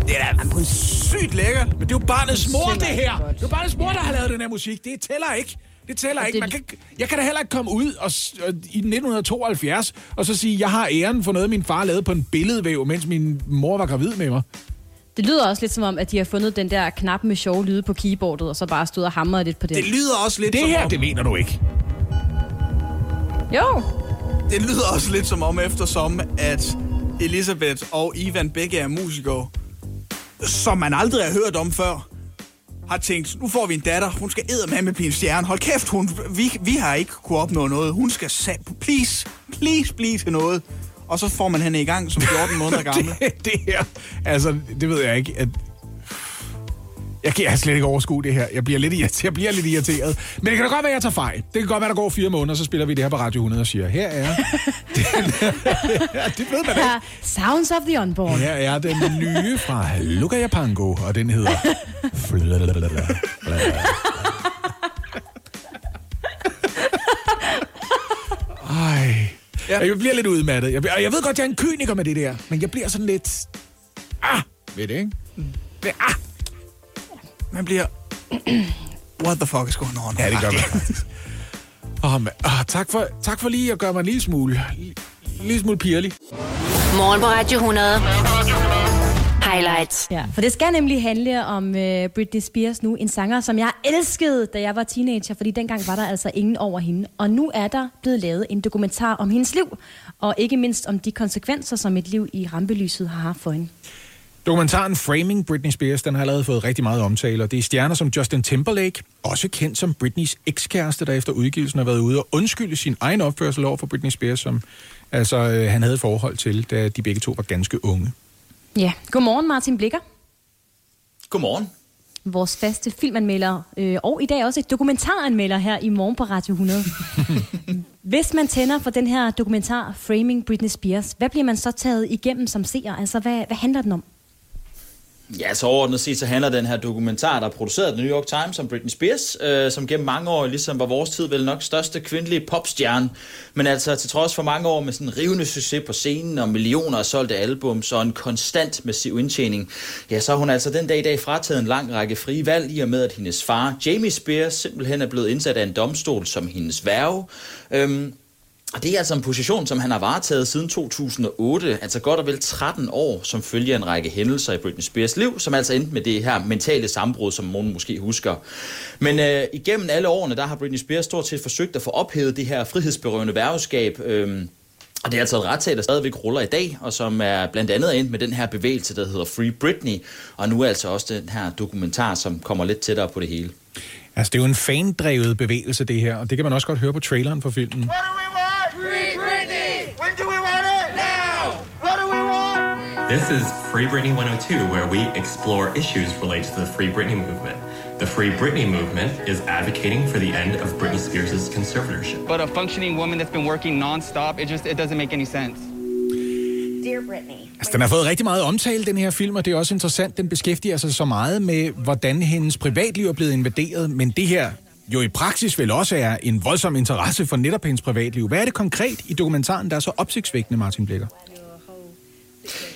S4: Det er da sygt lækkert.
S2: Men det er jo barnets mor, det her. Det er jo barnets mor, der har lavet den her musik. Det tæller ikke. Det tæller ikke.
S3: det-
S2: Man kan, ikke- jeg kan da heller ikke komme ud og, og, i 1972 og så sige, jeg har æren for noget, min far lavede på en billedvæv, mens min mor var gravid med mig.
S3: Det lyder også lidt som om, at de har fundet den der knap med sjove lyde på keyboardet, og så bare stået og hamret lidt på det.
S4: Det lyder også lidt
S2: Det
S4: som
S2: her,
S4: om,
S2: det mener du ikke.
S3: Jo,
S4: det lyder også lidt som om, eftersom at Elisabeth og Ivan begge er musikere, som man aldrig har hørt om før, har tænkt, nu får vi en datter, hun skal med med blive en stjerne. Hold kæft, hun, vi, vi har ikke kunne opnå noget. Hun skal, sa- please, please blive til noget. Og så får man hende i gang som 14 måneder gammel.
S2: det, det her, altså, det ved jeg ikke, at... Jeg kan jeg slet ikke overskue det her. Jeg bliver, lidt irriteret. jeg bliver lidt irriteret. Men det kan da godt være, at jeg tager fejl. Det kan godt være, der går fire måneder, så spiller vi det her på Radio 100 og siger, her er... Den, ja, det ved man ikke.
S3: her Sounds of the Unborn.
S2: Her er den nye fra Luca Japango, og den hedder... Ej.
S4: Ja,
S2: Ja. Jeg bliver lidt udmattet. Jeg, bliver, jeg ved godt, jeg er en kyniker med det der, men jeg bliver sådan lidt... Ah, ved det, ikke? Det, ah,
S4: Man bliver... What the fuck is going on?
S2: Ja, det gør man. Åh, oh, oh, tak, for, tak for lige at gøre mig en lille smule, en lille smule pirlig.
S1: Morgen på Radio 100. Highlights.
S3: Ja, for det skal nemlig handle om uh, Britney Spears nu, en sanger, som jeg elskede, da jeg var teenager, fordi dengang var der altså ingen over hende. Og nu er der blevet lavet en dokumentar om hendes liv, og ikke mindst om de konsekvenser, som et liv i rampelyset har haft for hende.
S2: Dokumentaren Framing Britney Spears, den har allerede fået rigtig meget omtale, og det er stjerner som Justin Timberlake, også kendt som Britneys ekskæreste, der efter udgivelsen har været ude og undskylde sin egen opførsel over for Britney Spears, som altså, øh, han havde forhold til, da de begge to var ganske unge.
S3: Ja, godmorgen Martin Blikker,
S7: Godmorgen.
S3: vores faste filmanmelder, øh, og i dag også et dokumentaranmelder her i morgen på Radio 100. Hvis man tænder for den her dokumentar Framing Britney Spears, hvad bliver man så taget igennem som seer? Altså, hvad, hvad handler den om?
S7: Ja, så overordnet set, så handler den her dokumentar, der er produceret af The New York Times om Britney Spears, øh, som gennem mange år ligesom var vores tid vel nok største kvindelige popstjerne. Men altså til trods for mange år med sådan en rivende succes på scenen og millioner af solgte albums og en konstant massiv indtjening, ja, så er hun altså den dag i dag frataget en lang række frie valg i og med, at hendes far, Jamie Spears, simpelthen er blevet indsat af en domstol som hendes værve. Øhm, og det er altså en position, som han har varetaget siden 2008, altså godt og vel 13 år, som følger en række hændelser i Britney Spears liv, som altså endte med det her mentale sammenbrud, som nogen måske husker. Men øh, igennem alle årene, der har Britney Spears stort set forsøgt at få ophævet det her frihedsberøvende værgeskab, øh, og det er altså et retssag, der stadigvæk ruller i dag, og som er blandt andet endt med den her bevægelse, der hedder Free Britney, og nu er altså også den her dokumentar, som kommer lidt tættere på det hele.
S2: Altså, det er jo en fandrevet bevægelse, det her, og det kan man også godt høre på traileren for filmen.
S8: Free Britney! When do we want it? Now! What do we want?
S9: This is Free Britney 102, where we explore issues related to the Free Britney movement. The Free Britney movement is advocating for the end of Britney Spears' conservatorship.
S10: But a functioning woman that's been working nonstop, it just it doesn't make any sense.
S11: Dear Britney.
S2: Altså, den har fået rigtig meget omtale, den her film, og det er også interessant, den beskæftiger sig så meget med, hvordan hendes privatliv er blevet invaderet, men det her jo i praksis vel også er en voldsom interesse for netop hendes privatliv. Hvad er det konkret i dokumentaren, der er så opsigtsvækkende, Martin Blikker?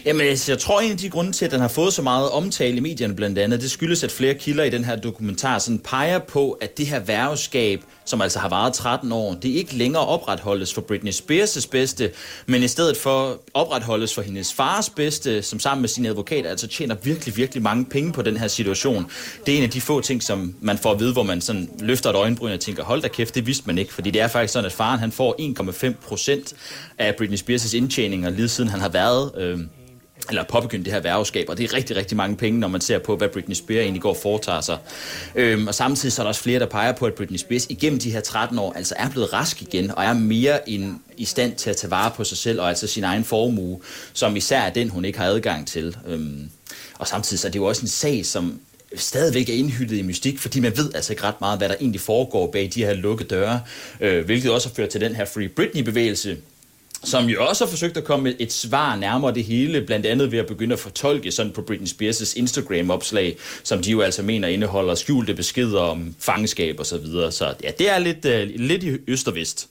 S7: Jamen, altså, jeg tror, en af de grunde til, at den har fået så meget omtale i medierne blandt andet, det skyldes, at flere kilder i den her dokumentar sådan peger på, at det her værveskab, som altså har varet 13 år, det ikke længere opretholdes for Britney Spears' bedste, men i stedet for opretholdes for hendes fars bedste, som sammen med sin advokat altså tjener virkelig, virkelig mange penge på den her situation. Det er en af de få ting, som man får at vide, hvor man sådan løfter et øjenbryn og tænker, hold da kæft, det vidste man ikke, fordi det er faktisk sådan, at faren han får 1,5 procent af Britney Spears' indtjeninger, lige siden han har været... Øh, eller påbegyndt det her værgeskab, og det er rigtig, rigtig mange penge, når man ser på, hvad Britney Spears egentlig går og foretager sig. Øhm, og samtidig så er der også flere, der peger på, at Britney Spears igennem de her 13 år altså er blevet rask igen, og er mere end i stand til at tage vare på sig selv, og altså sin egen formue, som især er den, hun ikke har adgang til. Øhm, og samtidig så er det jo også en sag, som stadigvæk er indhyldet i mystik, fordi man ved altså ikke ret meget, hvad der egentlig foregår bag de her lukkede døre, øh, hvilket også har ført til den her Free Britney-bevægelse, som jo også har forsøgt at komme med et svar nærmere det hele, blandt andet ved at begynde at fortolke sådan på Britney Spears' Instagram-opslag, som de jo altså mener indeholder skjulte beskeder om fangenskab og så videre. Så ja, det er lidt, uh, lidt i øst og vest.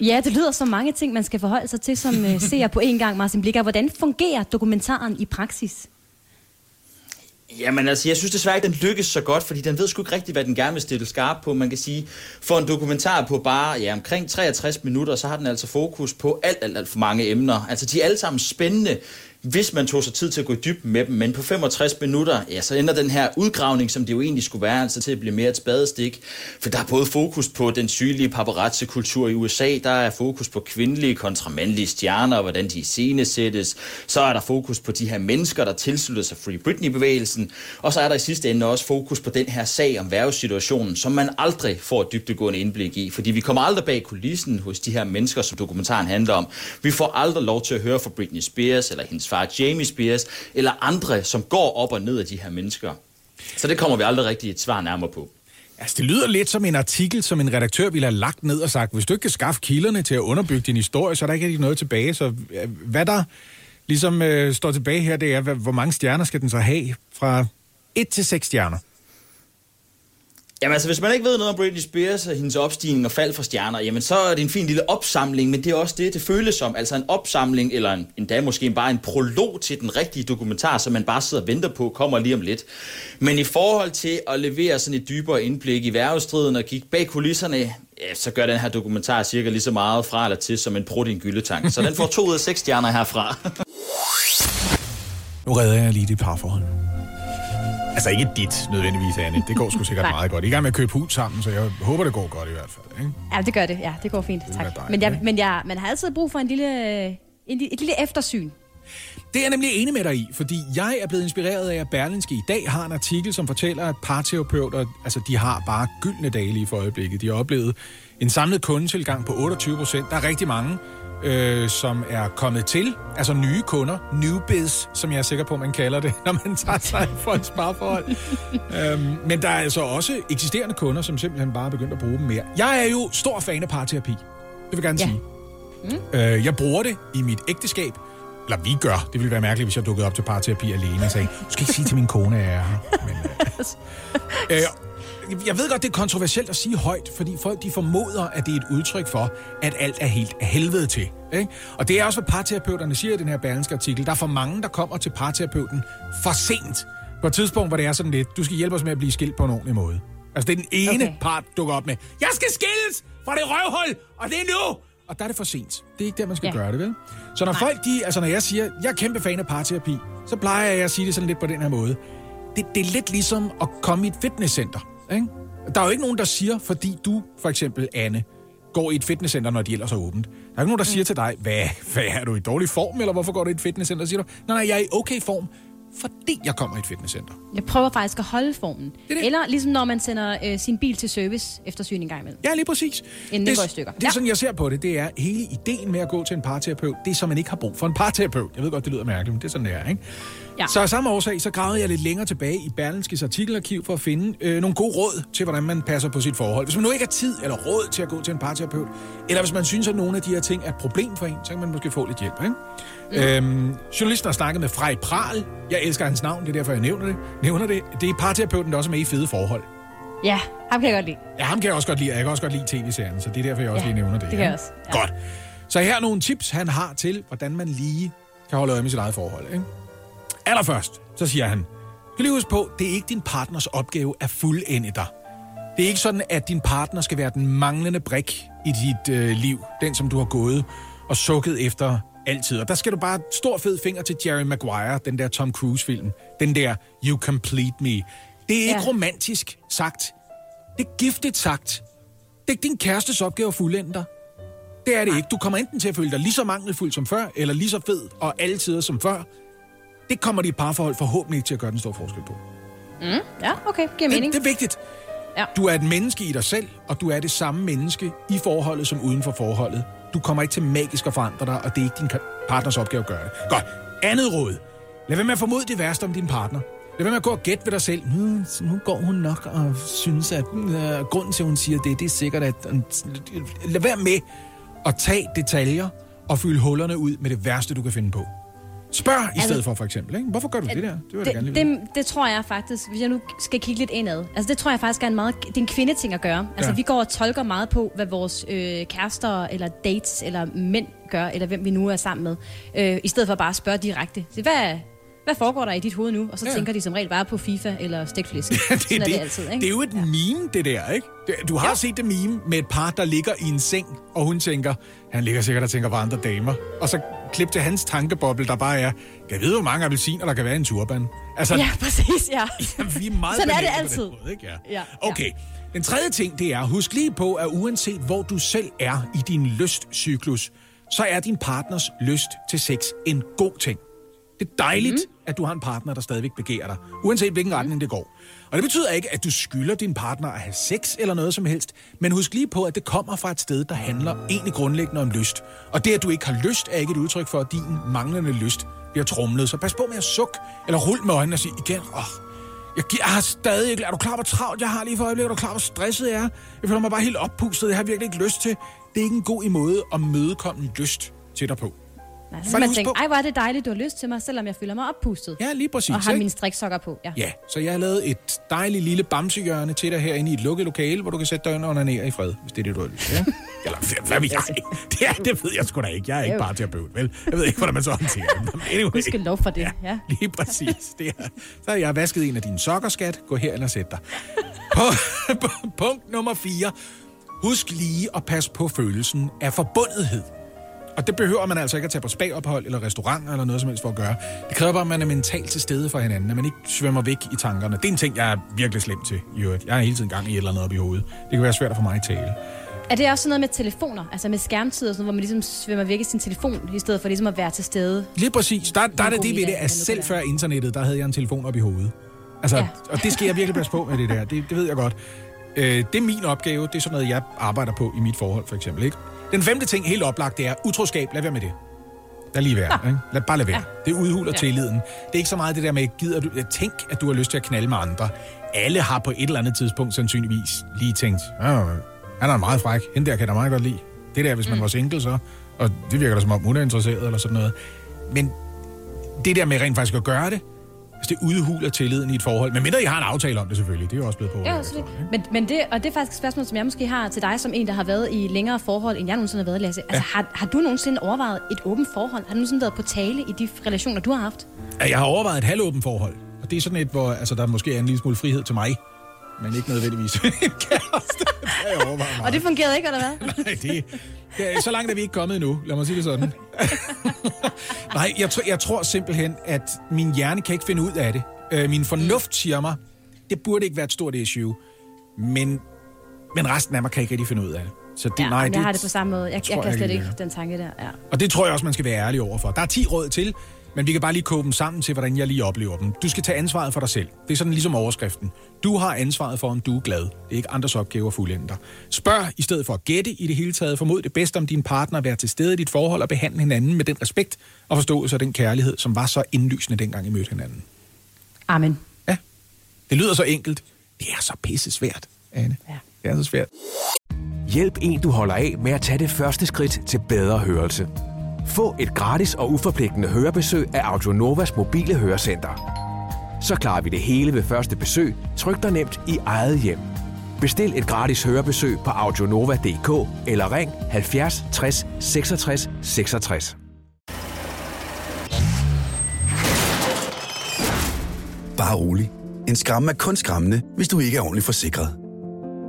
S3: Ja, det lyder som mange ting, man skal forholde sig til som øh, uh, ser på en gang, Martin Blikker. Hvordan fungerer dokumentaren i praksis?
S7: Jamen altså, jeg synes desværre ikke, den lykkes så godt, fordi den ved sgu ikke rigtigt, hvad den gerne vil stille skarp på. Man kan sige, for en dokumentar på bare ja, omkring 63 minutter, så har den altså fokus på alt, alt, alt for mange emner. Altså, de er alle sammen spændende, hvis man tog sig tid til at gå i dybden med dem. Men på 65 minutter, ja, så ender den her udgravning, som det jo egentlig skulle være, altså til at blive mere et spadestik. For der er både fokus på den sygelige paparazzi-kultur i USA, der er fokus på kvindelige kontra mandlige stjerner, og hvordan de iscenesættes. Så er der fokus på de her mennesker, der tilslutter sig Free Britney-bevægelsen. Og så er der i sidste ende også fokus på den her sag om værvesituationen, som man aldrig får et dybdegående indblik i. Fordi vi kommer aldrig bag kulissen hos de her mennesker, som dokumentaren handler om. Vi får aldrig lov til at høre fra Britney Spears eller hendes far Jamie Spears, eller andre, som går op og ned af de her mennesker. Så det kommer vi aldrig rigtig et svar nærmere på.
S2: Altså, det lyder lidt som en artikel, som en redaktør ville have lagt ned og sagt, hvis du ikke kan skaffe kilderne til at underbygge din historie, så er der ikke rigtig noget tilbage. Så hvad der ligesom øh, står tilbage her, det er, hvor mange stjerner skal den så have fra 1 til 6 stjerner?
S7: Jamen altså, hvis man ikke ved noget om Britney Spears og hendes opstigning og fald fra stjerner, jamen så er det en fin lille opsamling, men det er også det, det føles som. Altså en opsamling, eller en, endda måske bare en prolog til den rigtige dokumentar, som man bare sidder og venter på, kommer lige om lidt. Men i forhold til at levere sådan et dybere indblik i værvestriden og kigge bag kulisserne, ja, så gør den her dokumentar cirka lige så meget fra eller til som en prut i en gyldetank. Så den får to ud af seks stjerner herfra.
S2: Nu redder jeg lige det parforhold. Altså ikke dit nødvendigvis, Anne. Det går sgu sikkert meget godt. I gang med at købe hus sammen, så jeg håber, det går godt i hvert fald. Ikke?
S3: Ja, det gør det. Ja, det går fint. Tak.
S2: dejligt,
S3: Men, jeg, men jeg, man har altid brug for en lille, en, et lille eftersyn.
S2: Det er jeg nemlig enig med dig i, fordi jeg er blevet inspireret af, at Berlinske i dag har en artikel, som fortæller, at parterapeuter, altså de har bare gyldne dage lige for øjeblikket. De har oplevet en samlet kundetilgang på 28 procent. Der er rigtig mange, øh, som er kommet til, altså nye kunder, newbiz, som jeg er sikker på, man kalder det, når man tager sig for et spareforhold. øhm, men der er altså også eksisterende kunder, som simpelthen bare er begyndt at bruge dem mere. Jeg er jo stor fan af parterapi. Det vil jeg gerne
S3: Ja.
S2: sige. Mm. Øh, jeg bruger det i mit ægteskab. Eller vi gør. Det ville være mærkeligt, hvis jeg dukkede op til parterapi alene og sagde, du skal ikke sige til min kone, at jeg er her. Men, øh, øh, jeg ved godt, det er kontroversielt at sige højt, fordi folk de formoder, at det er et udtryk for, at alt er helt af helvede til. Ikke? Og det er også, hvad parterapeuterne siger i den her Berlingske artikel. Der er for mange, der kommer til parterapeuten for sent. På et tidspunkt, hvor det er sådan lidt, du skal hjælpe os med at blive skilt på en ordentlig måde. Altså, det er den ene okay. part, dukker op med, jeg skal skilles fra det røvhul, og det er nu! Og der er det for sent. Det er ikke der, man skal ja. gøre det, vel? Så når Nej. folk, de, altså når jeg siger, jeg er kæmpe fan af parterapi, så plejer jeg at sige det sådan lidt på den her måde. Det, det er lidt ligesom at komme i et fitnesscenter, ikke? Der er jo ikke nogen, der siger, fordi du, for eksempel Anne, går i et fitnesscenter, når de ellers er åbent. Der er ikke nogen, der siger til dig, hvad, hvad er du i dårlig form, eller hvorfor går du i et fitnesscenter? Så siger du, nej, nej, jeg er i okay form, fordi jeg kommer i et fitnesscenter.
S3: Jeg prøver faktisk at holde formen. Det det. Eller ligesom når man sender øh, sin bil til service eftersyn en gang imellem.
S2: Ja, lige præcis.
S3: Inden
S2: det,
S3: den går i stykker.
S2: Det er sådan, jeg ser på det. Det er hele ideen med at gå til en parterapeut. Det er, så man ikke har brug for en parterapeut. Jeg ved godt, det lyder mærkeligt, men det er sådan, det er, ikke?
S3: Ja.
S2: Så af samme årsag, så gravede jeg lidt længere tilbage i Berlinskes artikelarkiv for at finde øh, nogle gode råd til, hvordan man passer på sit forhold. Hvis man nu ikke har tid eller råd til at gå til en parterapeut, eller hvis man synes, at nogle af de her ting er et problem for en, så kan man måske få lidt hjælp, ikke? Mm. Øhm, journalisten har snakket med Frej Pral. Jeg elsker hans navn, det er derfor, jeg nævner det. Nævner det. Det er parterapeuten, der også er med i fede forhold.
S3: Ja, ham kan jeg godt lide.
S2: Ja, ham kan jeg også godt lide, jeg kan også godt lide tv-serien, så det er derfor, jeg også
S3: Ja,
S2: lige nævner det.
S3: det kan
S2: ja.
S3: jeg også, ja.
S2: Godt. Så her er nogle tips, han har til, hvordan man lige kan holde øje med sit eget forhold. Ikke? Allerførst, så siger han, skal lige huske på, det er ikke din partners opgave at fuldende dig. Det er ikke sådan, at din partner skal være den manglende brik i dit øh, liv. Den, som du har gået og sukket efter altid. Og der skal du bare stor fed finger til Jerry Maguire, den der Tom Cruise-film. Den der You Complete Me. Det er ikke
S3: Ja.
S2: romantisk sagt. Det er giftigt sagt. Det er ikke din kærestes opgave at fuldende dig. Det er det ikke. Du kommer enten til at føle dig lige så mangelfuld som før, eller lige så fed og altid som før. Det kommer dit parforhold forhåbentlig ikke til at gøre den store forskel på.
S3: Mm, ja, okay. Giver
S2: Det,
S3: mening.
S2: det er vigtigt.
S3: Ja.
S2: Du er et menneske i dig selv, og du er det samme menneske i forholdet som uden for forholdet. Du kommer ikke til magisk at forandre dig, og det er ikke din partners opgave at gøre det. Godt. Andet råd. Lad være med at formode det værste om din partner. Lad være med at gå og gætte ved dig selv. Nu, nu går hun nok og synes, at øh, grunden til, at hun siger det, det er sikkert, at... Øh, lad være med at tage detaljer og fylde hullerne ud med det værste, du kan finde på. Spørg i
S3: Altså-
S2: stedet for, for eksempel. Ikke? Hvorfor gør du det der? Det vil jeg da gerne
S3: Det, det, det tror jeg faktisk, hvis jeg nu skal kigge lidt indad, altså det tror jeg faktisk er en meget, det er en kvindeting at gøre. Altså
S2: ja.
S3: vi går og tolker meget på, hvad vores øh, kærester, eller dates, eller mænd gør, eller hvem vi nu er sammen med, øh, i stedet for bare at spørge direkte. Så hvad, hvad foregår der i dit hoved nu? Og så
S2: Ja.
S3: ja. tænker de som regel bare på FIFA eller stikflæsk.
S2: det,
S3: Sådan er
S2: det,
S3: det altid, ikke?
S2: det er jo et meme, det der, ikke? Du har ja. set det meme med et par, der ligger i en seng, og hun tænker, han ligger sikkert og tænker på andre damer. Og så klip til hans tankeboble, der bare er, kan jeg vide, hvor mange appelsiner, der kan være i en turban? Altså,
S3: Ja, præcis, ja.
S2: vi er meget
S3: Sådan er det altid.
S2: måde, ikke? Ja.
S3: Ja,
S2: Okay. Den tredje ting, det er, husk lige på, at uanset hvor du selv er i din lystcyklus, så er din partners lyst til sex en god ting. Det er dejligt, mm. at du har en partner, der stadigvæk begærer dig, uanset hvilken retning det går. Og det betyder ikke, at du skylder din partner at have sex eller noget som helst, men husk lige på, at det kommer fra et sted, der handler egentlig grundlæggende om lyst. Og det, at du ikke har lyst, er ikke et udtryk for, at din manglende lyst bliver trumlet. Så pas på med at sukke eller rulle med øjnene og sige igen, åh, jeg, jeg har stadig ikke... Er du klar, hvor travlt jeg har lige for øjeblikket? Er du klar, hvor stresset jeg er? Jeg føler mig bare helt oppustet. Jeg har virkelig ikke lyst til... Det er ikke en god måde at mødekomme lyst til dig på.
S3: Nej, så kan man tænke, ej, hvor er det dejligt, du har lyst til mig, selvom jeg føler mig oppustet.
S2: Ja, lige præcis.
S3: Og har
S2: ikke?
S3: mine striksokker på. Ja.
S2: Ja, så jeg har lavet et dejligt lille bamsehjørne til dig herinde i et lukket lokale, hvor du kan sætte dig under ned i fred, hvis det er det, du har lyst til. Ja? Eller hvad ved jeg? Det, er, det ved jeg sgu da ikke. Jeg er ikke bare terapeut, vel? Jeg ved ikke, hvordan man så håndterer det. Anyway.
S3: Husk lov for det. Ja.
S2: Lige præcis. Det er, så har jeg vasket en af dine sokker, skat. Gå her og sæt dig. På, på, punkt nummer 4. Husk lige at passe på følelsen af forbundethed. Og det behøver man altså ikke at tage på spagophold eller restauranter eller noget som helst for at gøre. Det kræver bare, at man er mentalt til stede for hinanden, at man ikke svømmer væk i tankerne. Det er en ting, jeg er virkelig slem til i øvrigt. Jeg er hele tiden gang i et eller andet op i hovedet. Det kan være svært at få mig at tale.
S3: Er det også sådan noget med telefoner, altså med skærmtid og sådan hvor man ligesom svømmer væk i sin telefon, i stedet for ligesom at være til stede?
S2: Lige præcis. Der, der er det det ved det, at selv før internettet, der havde jeg en telefon op i hovedet. Altså. Ja. Og det skal jeg virkelig passe på med det der. Det, det ved jeg godt. Øh, det er min opgave. Det er sådan noget, jeg arbejder på i mit forhold, for eksempel. Ikke? Den femte ting, helt oplagt, det er utroskab. Lad være med det. Lad lige være. Ikke? Lad bare lade være. Ja. Det udhuler ja. tilliden. Det er ikke så meget det der med, gider du, tænk, at du har lyst til at knalde med andre. Alle har på et eller andet tidspunkt sandsynligvis lige tænkt, "Åh, han er meget fræk. Hende der kan jeg da meget godt lide. Det der, hvis man var single så. Og det virker da som om, hun er interesseret eller sådan noget. Men det der med rent faktisk at gøre det, altså det udhuler tilliden i et forhold. Men mindre I har en aftale om det selvfølgelig. Det er jo også blevet på.
S3: Ja, så det. Men, men det, og det er faktisk et spørgsmål, som jeg måske har til dig, som en, der har været i længere forhold, end jeg nogensinde har været, Lasse. Altså, har, har du nogensinde overvejet et åbent forhold? Har du nogensinde været på tale i de relationer, du har haft?
S2: Ja, Jeg har overvejet et halvåbent forhold. Og det er sådan et, hvor altså, der måske er en lille smule frihed til mig. Men ikke nødvendigvis en kæreste. Det.
S3: Og det fungerede ikke, eller hvad?
S2: Nej, det, det er, så langt er vi ikke kommet endnu. Lad mig sige det sådan. Nej, jeg, jeg tror simpelthen, at min hjerne kan ikke finde ud af det. Øh, min fornuft siger mig, det burde ikke være et stort issue. Men, men resten af mig kan ikke rigtig finde ud af det. Så det,
S3: Ja,
S2: nej,
S3: jeg har det på samme måde. Jeg, jeg kan slet
S2: ikke, det
S3: den tanke der. Ja.
S2: Og det tror jeg også, man skal være ærlig over for. Der er 10 råd til, men vi kan bare lige koge dem sammen til, hvordan jeg lige oplever dem. Du skal tage ansvaret for dig selv. Det er sådan ligesom overskriften. Du har ansvaret for, om du er glad. Det er ikke andres opgave at fuldende dig. Spørg i stedet for at gætte i det hele taget. Formod det bedste om din partner. Vær til stede i dit forhold og behandle hinanden med den respekt og forståelse og den kærlighed, som var så indlysende dengang I mødte hinanden.
S3: Amen.
S2: Ja, det lyder så enkelt. Det er så pisse svært, Anne.
S3: Ja.
S2: Det er så svært.
S5: Hjælp en, du holder af med at tage det første skridt til bedre hørelse. Få et gratis og uforpligtende hørebesøg af Audionovas mobile hørecenter. Så klarer vi det hele ved første besøg, tryk dig nemt i eget hjem. Bestil et gratis hørebesøg på audionova.dk eller ring 70 60 66 66.
S12: Bare rolig. En skræmme er kun skræmmende, hvis du ikke er ordentligt forsikret.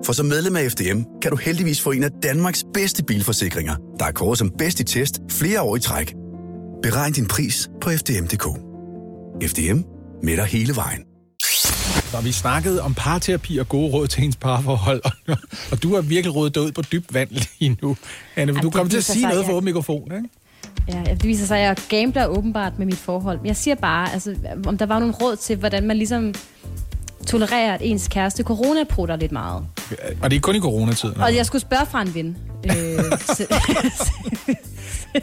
S12: For som medlem af FDM kan du heldigvis få en af Danmarks bedste bilforsikringer, der er kåret som bedst i test flere år i træk. Beregn din pris på FDM.dk. FDM med dig hele vejen.
S2: Så vi snakkede om parterapi og gode råd til ens parforhold, og, og du har virkelig rådet dig ud på dybt vand lige nu, Anne.
S3: Ja,
S2: Du
S3: det
S2: kommer til at sige
S3: sig,
S2: noget for
S3: ja.
S2: åben mikrofon, ikke?
S3: Ja, det viser sig, at jeg gambler åbenbart med mit forhold. Men jeg siger bare, altså, om der var nogle råd til, hvordan man ligesom tolererer, at ens kæreste coronaprutter lidt meget.
S2: Og det er kun i coronatiden.
S3: Og jeg skulle spørge fra en ven. Øh, så-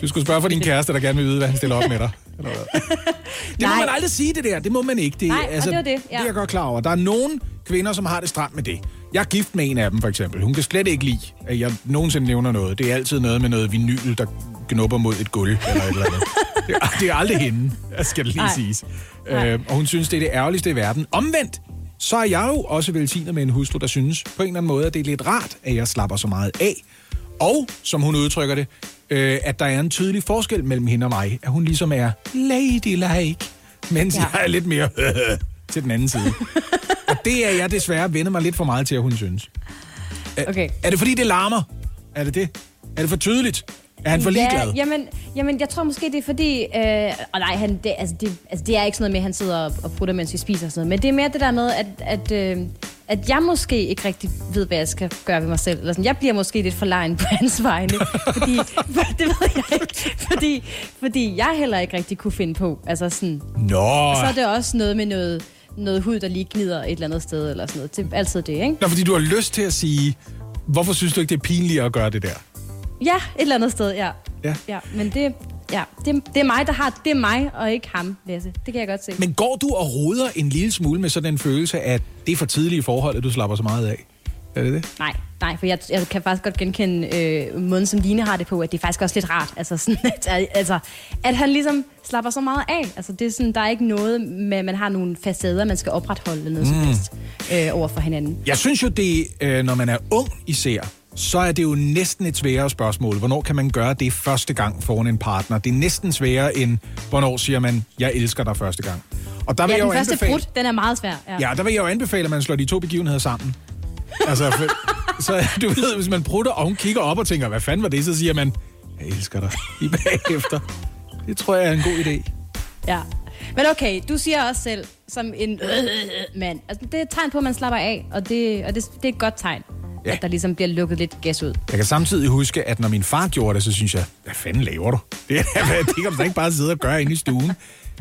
S2: Du skulle spørge for din kæreste, der gerne vil vide, hvad han stiller op med dig. Eller hvad? Det må
S3: Nej.
S2: man aldrig sige, det der. Det må man ikke. Det,
S3: Nej, og det var det, ja.
S2: det er jeg godt klar over. Der er nogle kvinder, som har det stramt med det. Jeg er gift med en af dem, for eksempel. Hun kan slet ikke lide, at jeg nogensinde nævner noget. Det er altid noget med noget vinyl, der knupper mod et gulv eller et eller andet. Det er, det er aldrig hende, skal det lige
S3: Nej.
S2: siges. Øh, og hun synes, det er det ærgerligste i verden. Omvendt, så er jeg jo også velsignet med en hustru, der synes på en eller anden måde, at det er lidt rart, at jeg slapper så meget af. Og, som hun udtrykker det, øh, at der er en tydelig forskel mellem hende og mig. At hun ligesom er ladylike, mens ja. Jeg er lidt mere til den anden side. og det er jeg desværre vendet mig lidt for meget til, at hun synes. Er,
S3: Okay.
S2: er det fordi, det larmer? Er det det? Er det for tydeligt? Er han for ligeglad?
S3: Ja, jamen, jamen, jeg tror måske, det er fordi... Øh, og nej, han, det, altså, det, altså, det er ikke sådan noget med, at han sidder og, og prutter, mens vi spiser og sådan noget. Men det er mere det der med, at, at, øh, at jeg måske ikke rigtig ved, hvad jeg skal gøre ved mig selv. Eller sådan. Jeg bliver måske lidt for lejen på hans vegne. fordi, det ved jeg ikke. Fordi, fordi jeg heller ikke rigtig kunne finde på. Altså sådan,
S2: Nå,
S3: og så er det også noget med noget, noget hud, der lige gnider et eller andet sted. Eller sådan noget. Det er altid det, ikke?
S2: Nå, fordi du har lyst til at sige, hvorfor synes du ikke, det er pinligt at gøre det der?
S3: Ja, et eller andet sted, ja.
S2: Ja.
S3: ja men det, ja, det, det er mig, der har det er mig, og ikke ham, Lasse. Det kan jeg godt se.
S2: Men går du og roder en lille smule med sådan en følelse, at det er for tidligt i forholdet, du slapper så meget af? Er det det?
S3: Nej, nej, for jeg, jeg kan faktisk godt genkende øh, måden, som Line har det på, at det er faktisk også lidt rart. Altså, sådan, at, altså, at han ligesom slapper så meget af. Altså, det er sådan, der er ikke noget med, at man har nogle facader, man skal opretholde noget mm. som helst øh, over for hinanden.
S2: Jeg synes jo, det, øh, når man er ung især, så er det jo næsten et sværere spørgsmål. Hvornår kan man gøre det første gang foran en partner? Det er næsten sværere end, hvornår siger man, jeg elsker dig første gang. Og der vil
S3: Ja,
S2: jeg
S3: den
S2: jo
S3: første
S2: anbefale,
S3: brud, den er meget svær. Ja.
S2: Ja, der vil jeg jo anbefale, at man slår de to begivenheder sammen. Altså, for, så du ved, hvis man prutter, og hun kigger op og tænker, hvad fanden var det, så siger man, jeg elsker dig i bagefter. Det tror jeg er en god idé.
S3: Ja. Men okay, du siger også selv, som en øh, mand, altså det er et tegn på, at man slapper af, og det, og det, det er et godt tegn,
S2: Ja.
S3: ja. at der ligesom bliver lukket lidt gas ud.
S2: Jeg kan samtidig huske, at når min far gjorde det, så synes jeg, hvad fanden laver du? Det, er, det kan man da ikke bare sidde og gøre inde i stuen.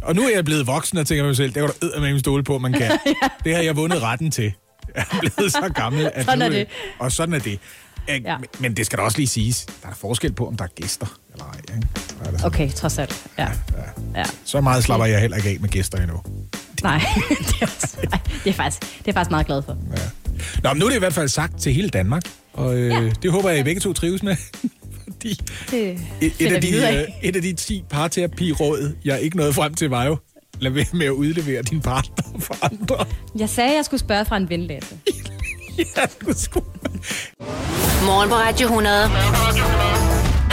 S2: Og nu er jeg blevet voksen og tænker mig selv, det var der med min stole på, man kan. Det har jeg vundet retten til. Jeg er blevet så gammel. At
S3: Sådan
S2: nu,
S3: er det.
S2: Og sådan er det. Ja.
S3: Ja.
S2: Men det skal da også lige siges, der er forskel på, om der er gæster eller ej. Ikke? Er det.
S3: Okay, trods alt. Ja. ja.
S2: Så meget slapper jeg heller ikke af med gæster endnu.
S3: Nej, det er, også, nej, det er faktisk, det er faktisk meget glad for.
S2: Nå, men nu er det i hvert fald sagt til hele Danmark, og øh, ja. det håber jeg, I begge to trives med. Fordi
S3: Det
S2: et, et, af de, øh, et af de 10 parterapi-råd, jeg ikke nåede frem til, var jo, lad være med at udlevere din partner for andre.
S3: Jeg sagde, at jeg skulle spørge fra en ven, Lasse.
S2: ja, du skulle.
S1: Morgen på Radio 100.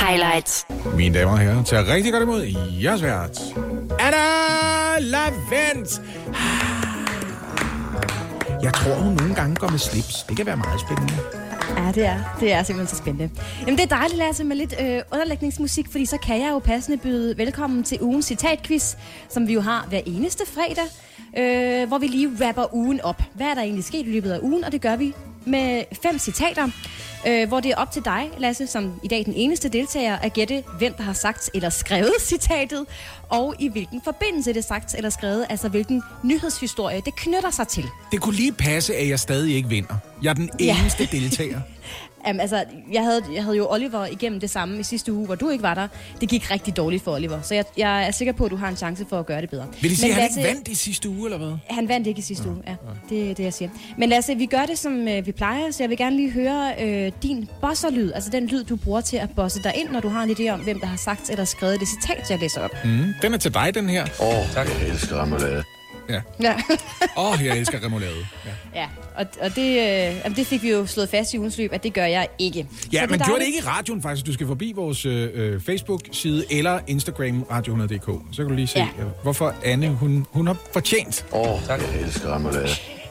S1: Highlights.
S2: Mine damer og herrer, tager rigtig godt imod jeres vært. Anna Lavent! Jeg tror, hun nogle gange går med slips. Det kan være meget spændende.
S3: Ja, det er. Det er simpelthen så spændende. Jamen, det er dejligt, Lasse, med lidt øh, underlægningsmusik, fordi så kan jeg jo passende byde velkommen til ugens citatquiz, som vi jo har hver eneste fredag, øh, hvor vi lige rapper ugen op. Hvad er der egentlig sket i løbet af ugen? Og det gør vi med fem citater, øh, hvor det er op til dig, Lasse, som i dag er den eneste deltager, at gætte, hvem der har sagt eller skrevet citatet, og i hvilken forbindelse det er sagt eller skrevet, altså hvilken nyhedshistorie det knytter sig til.
S2: Det kunne lige passe, at jeg stadig ikke vinder. Jeg er den
S3: Ja.
S2: eneste deltager.
S3: Jamen, altså, jeg havde, jeg havde jo Oliver igennem det samme i sidste uge, hvor du ikke var der. Det gik rigtig dårligt for Oliver, så jeg, jeg er sikker på, at du har en chance for at gøre det bedre.
S2: Vil det sige,
S3: Men
S2: at han ikke vandt i sidste uge, eller hvad?
S3: Han vandt ikke i sidste uge, ja. Det er det, jeg siger. Men Lasse, vi gør det, som øh, vi plejer, så jeg vil gerne lige høre øh, din bosserlyd, altså den lyd, du bruger til at bosse dig ind, når du har en idé om, hvem der har sagt eller skrevet det citat, jeg læser op.
S2: Mm, den er til dig, den her.
S13: Åh, oh, tak. jeg elsker remoulade.
S2: Ja.
S3: Ja.
S2: Åh, oh, jeg elsker remoulade. Ja,
S3: ja, og, og det, øh, jamen, det fik vi jo slået fast i ugens løb, at det gør jeg ikke.
S2: ja
S3: Så
S2: men gjorde det ikke i radioen faktisk. Du skal forbi vores øh, Facebook-side eller Instagram radio100.dk. Så kan du lige se,
S3: Ja.
S2: ja. hvorfor Anne, hun, hun har fortjent.
S13: Åh, oh, tak. jeg elsker remoulade.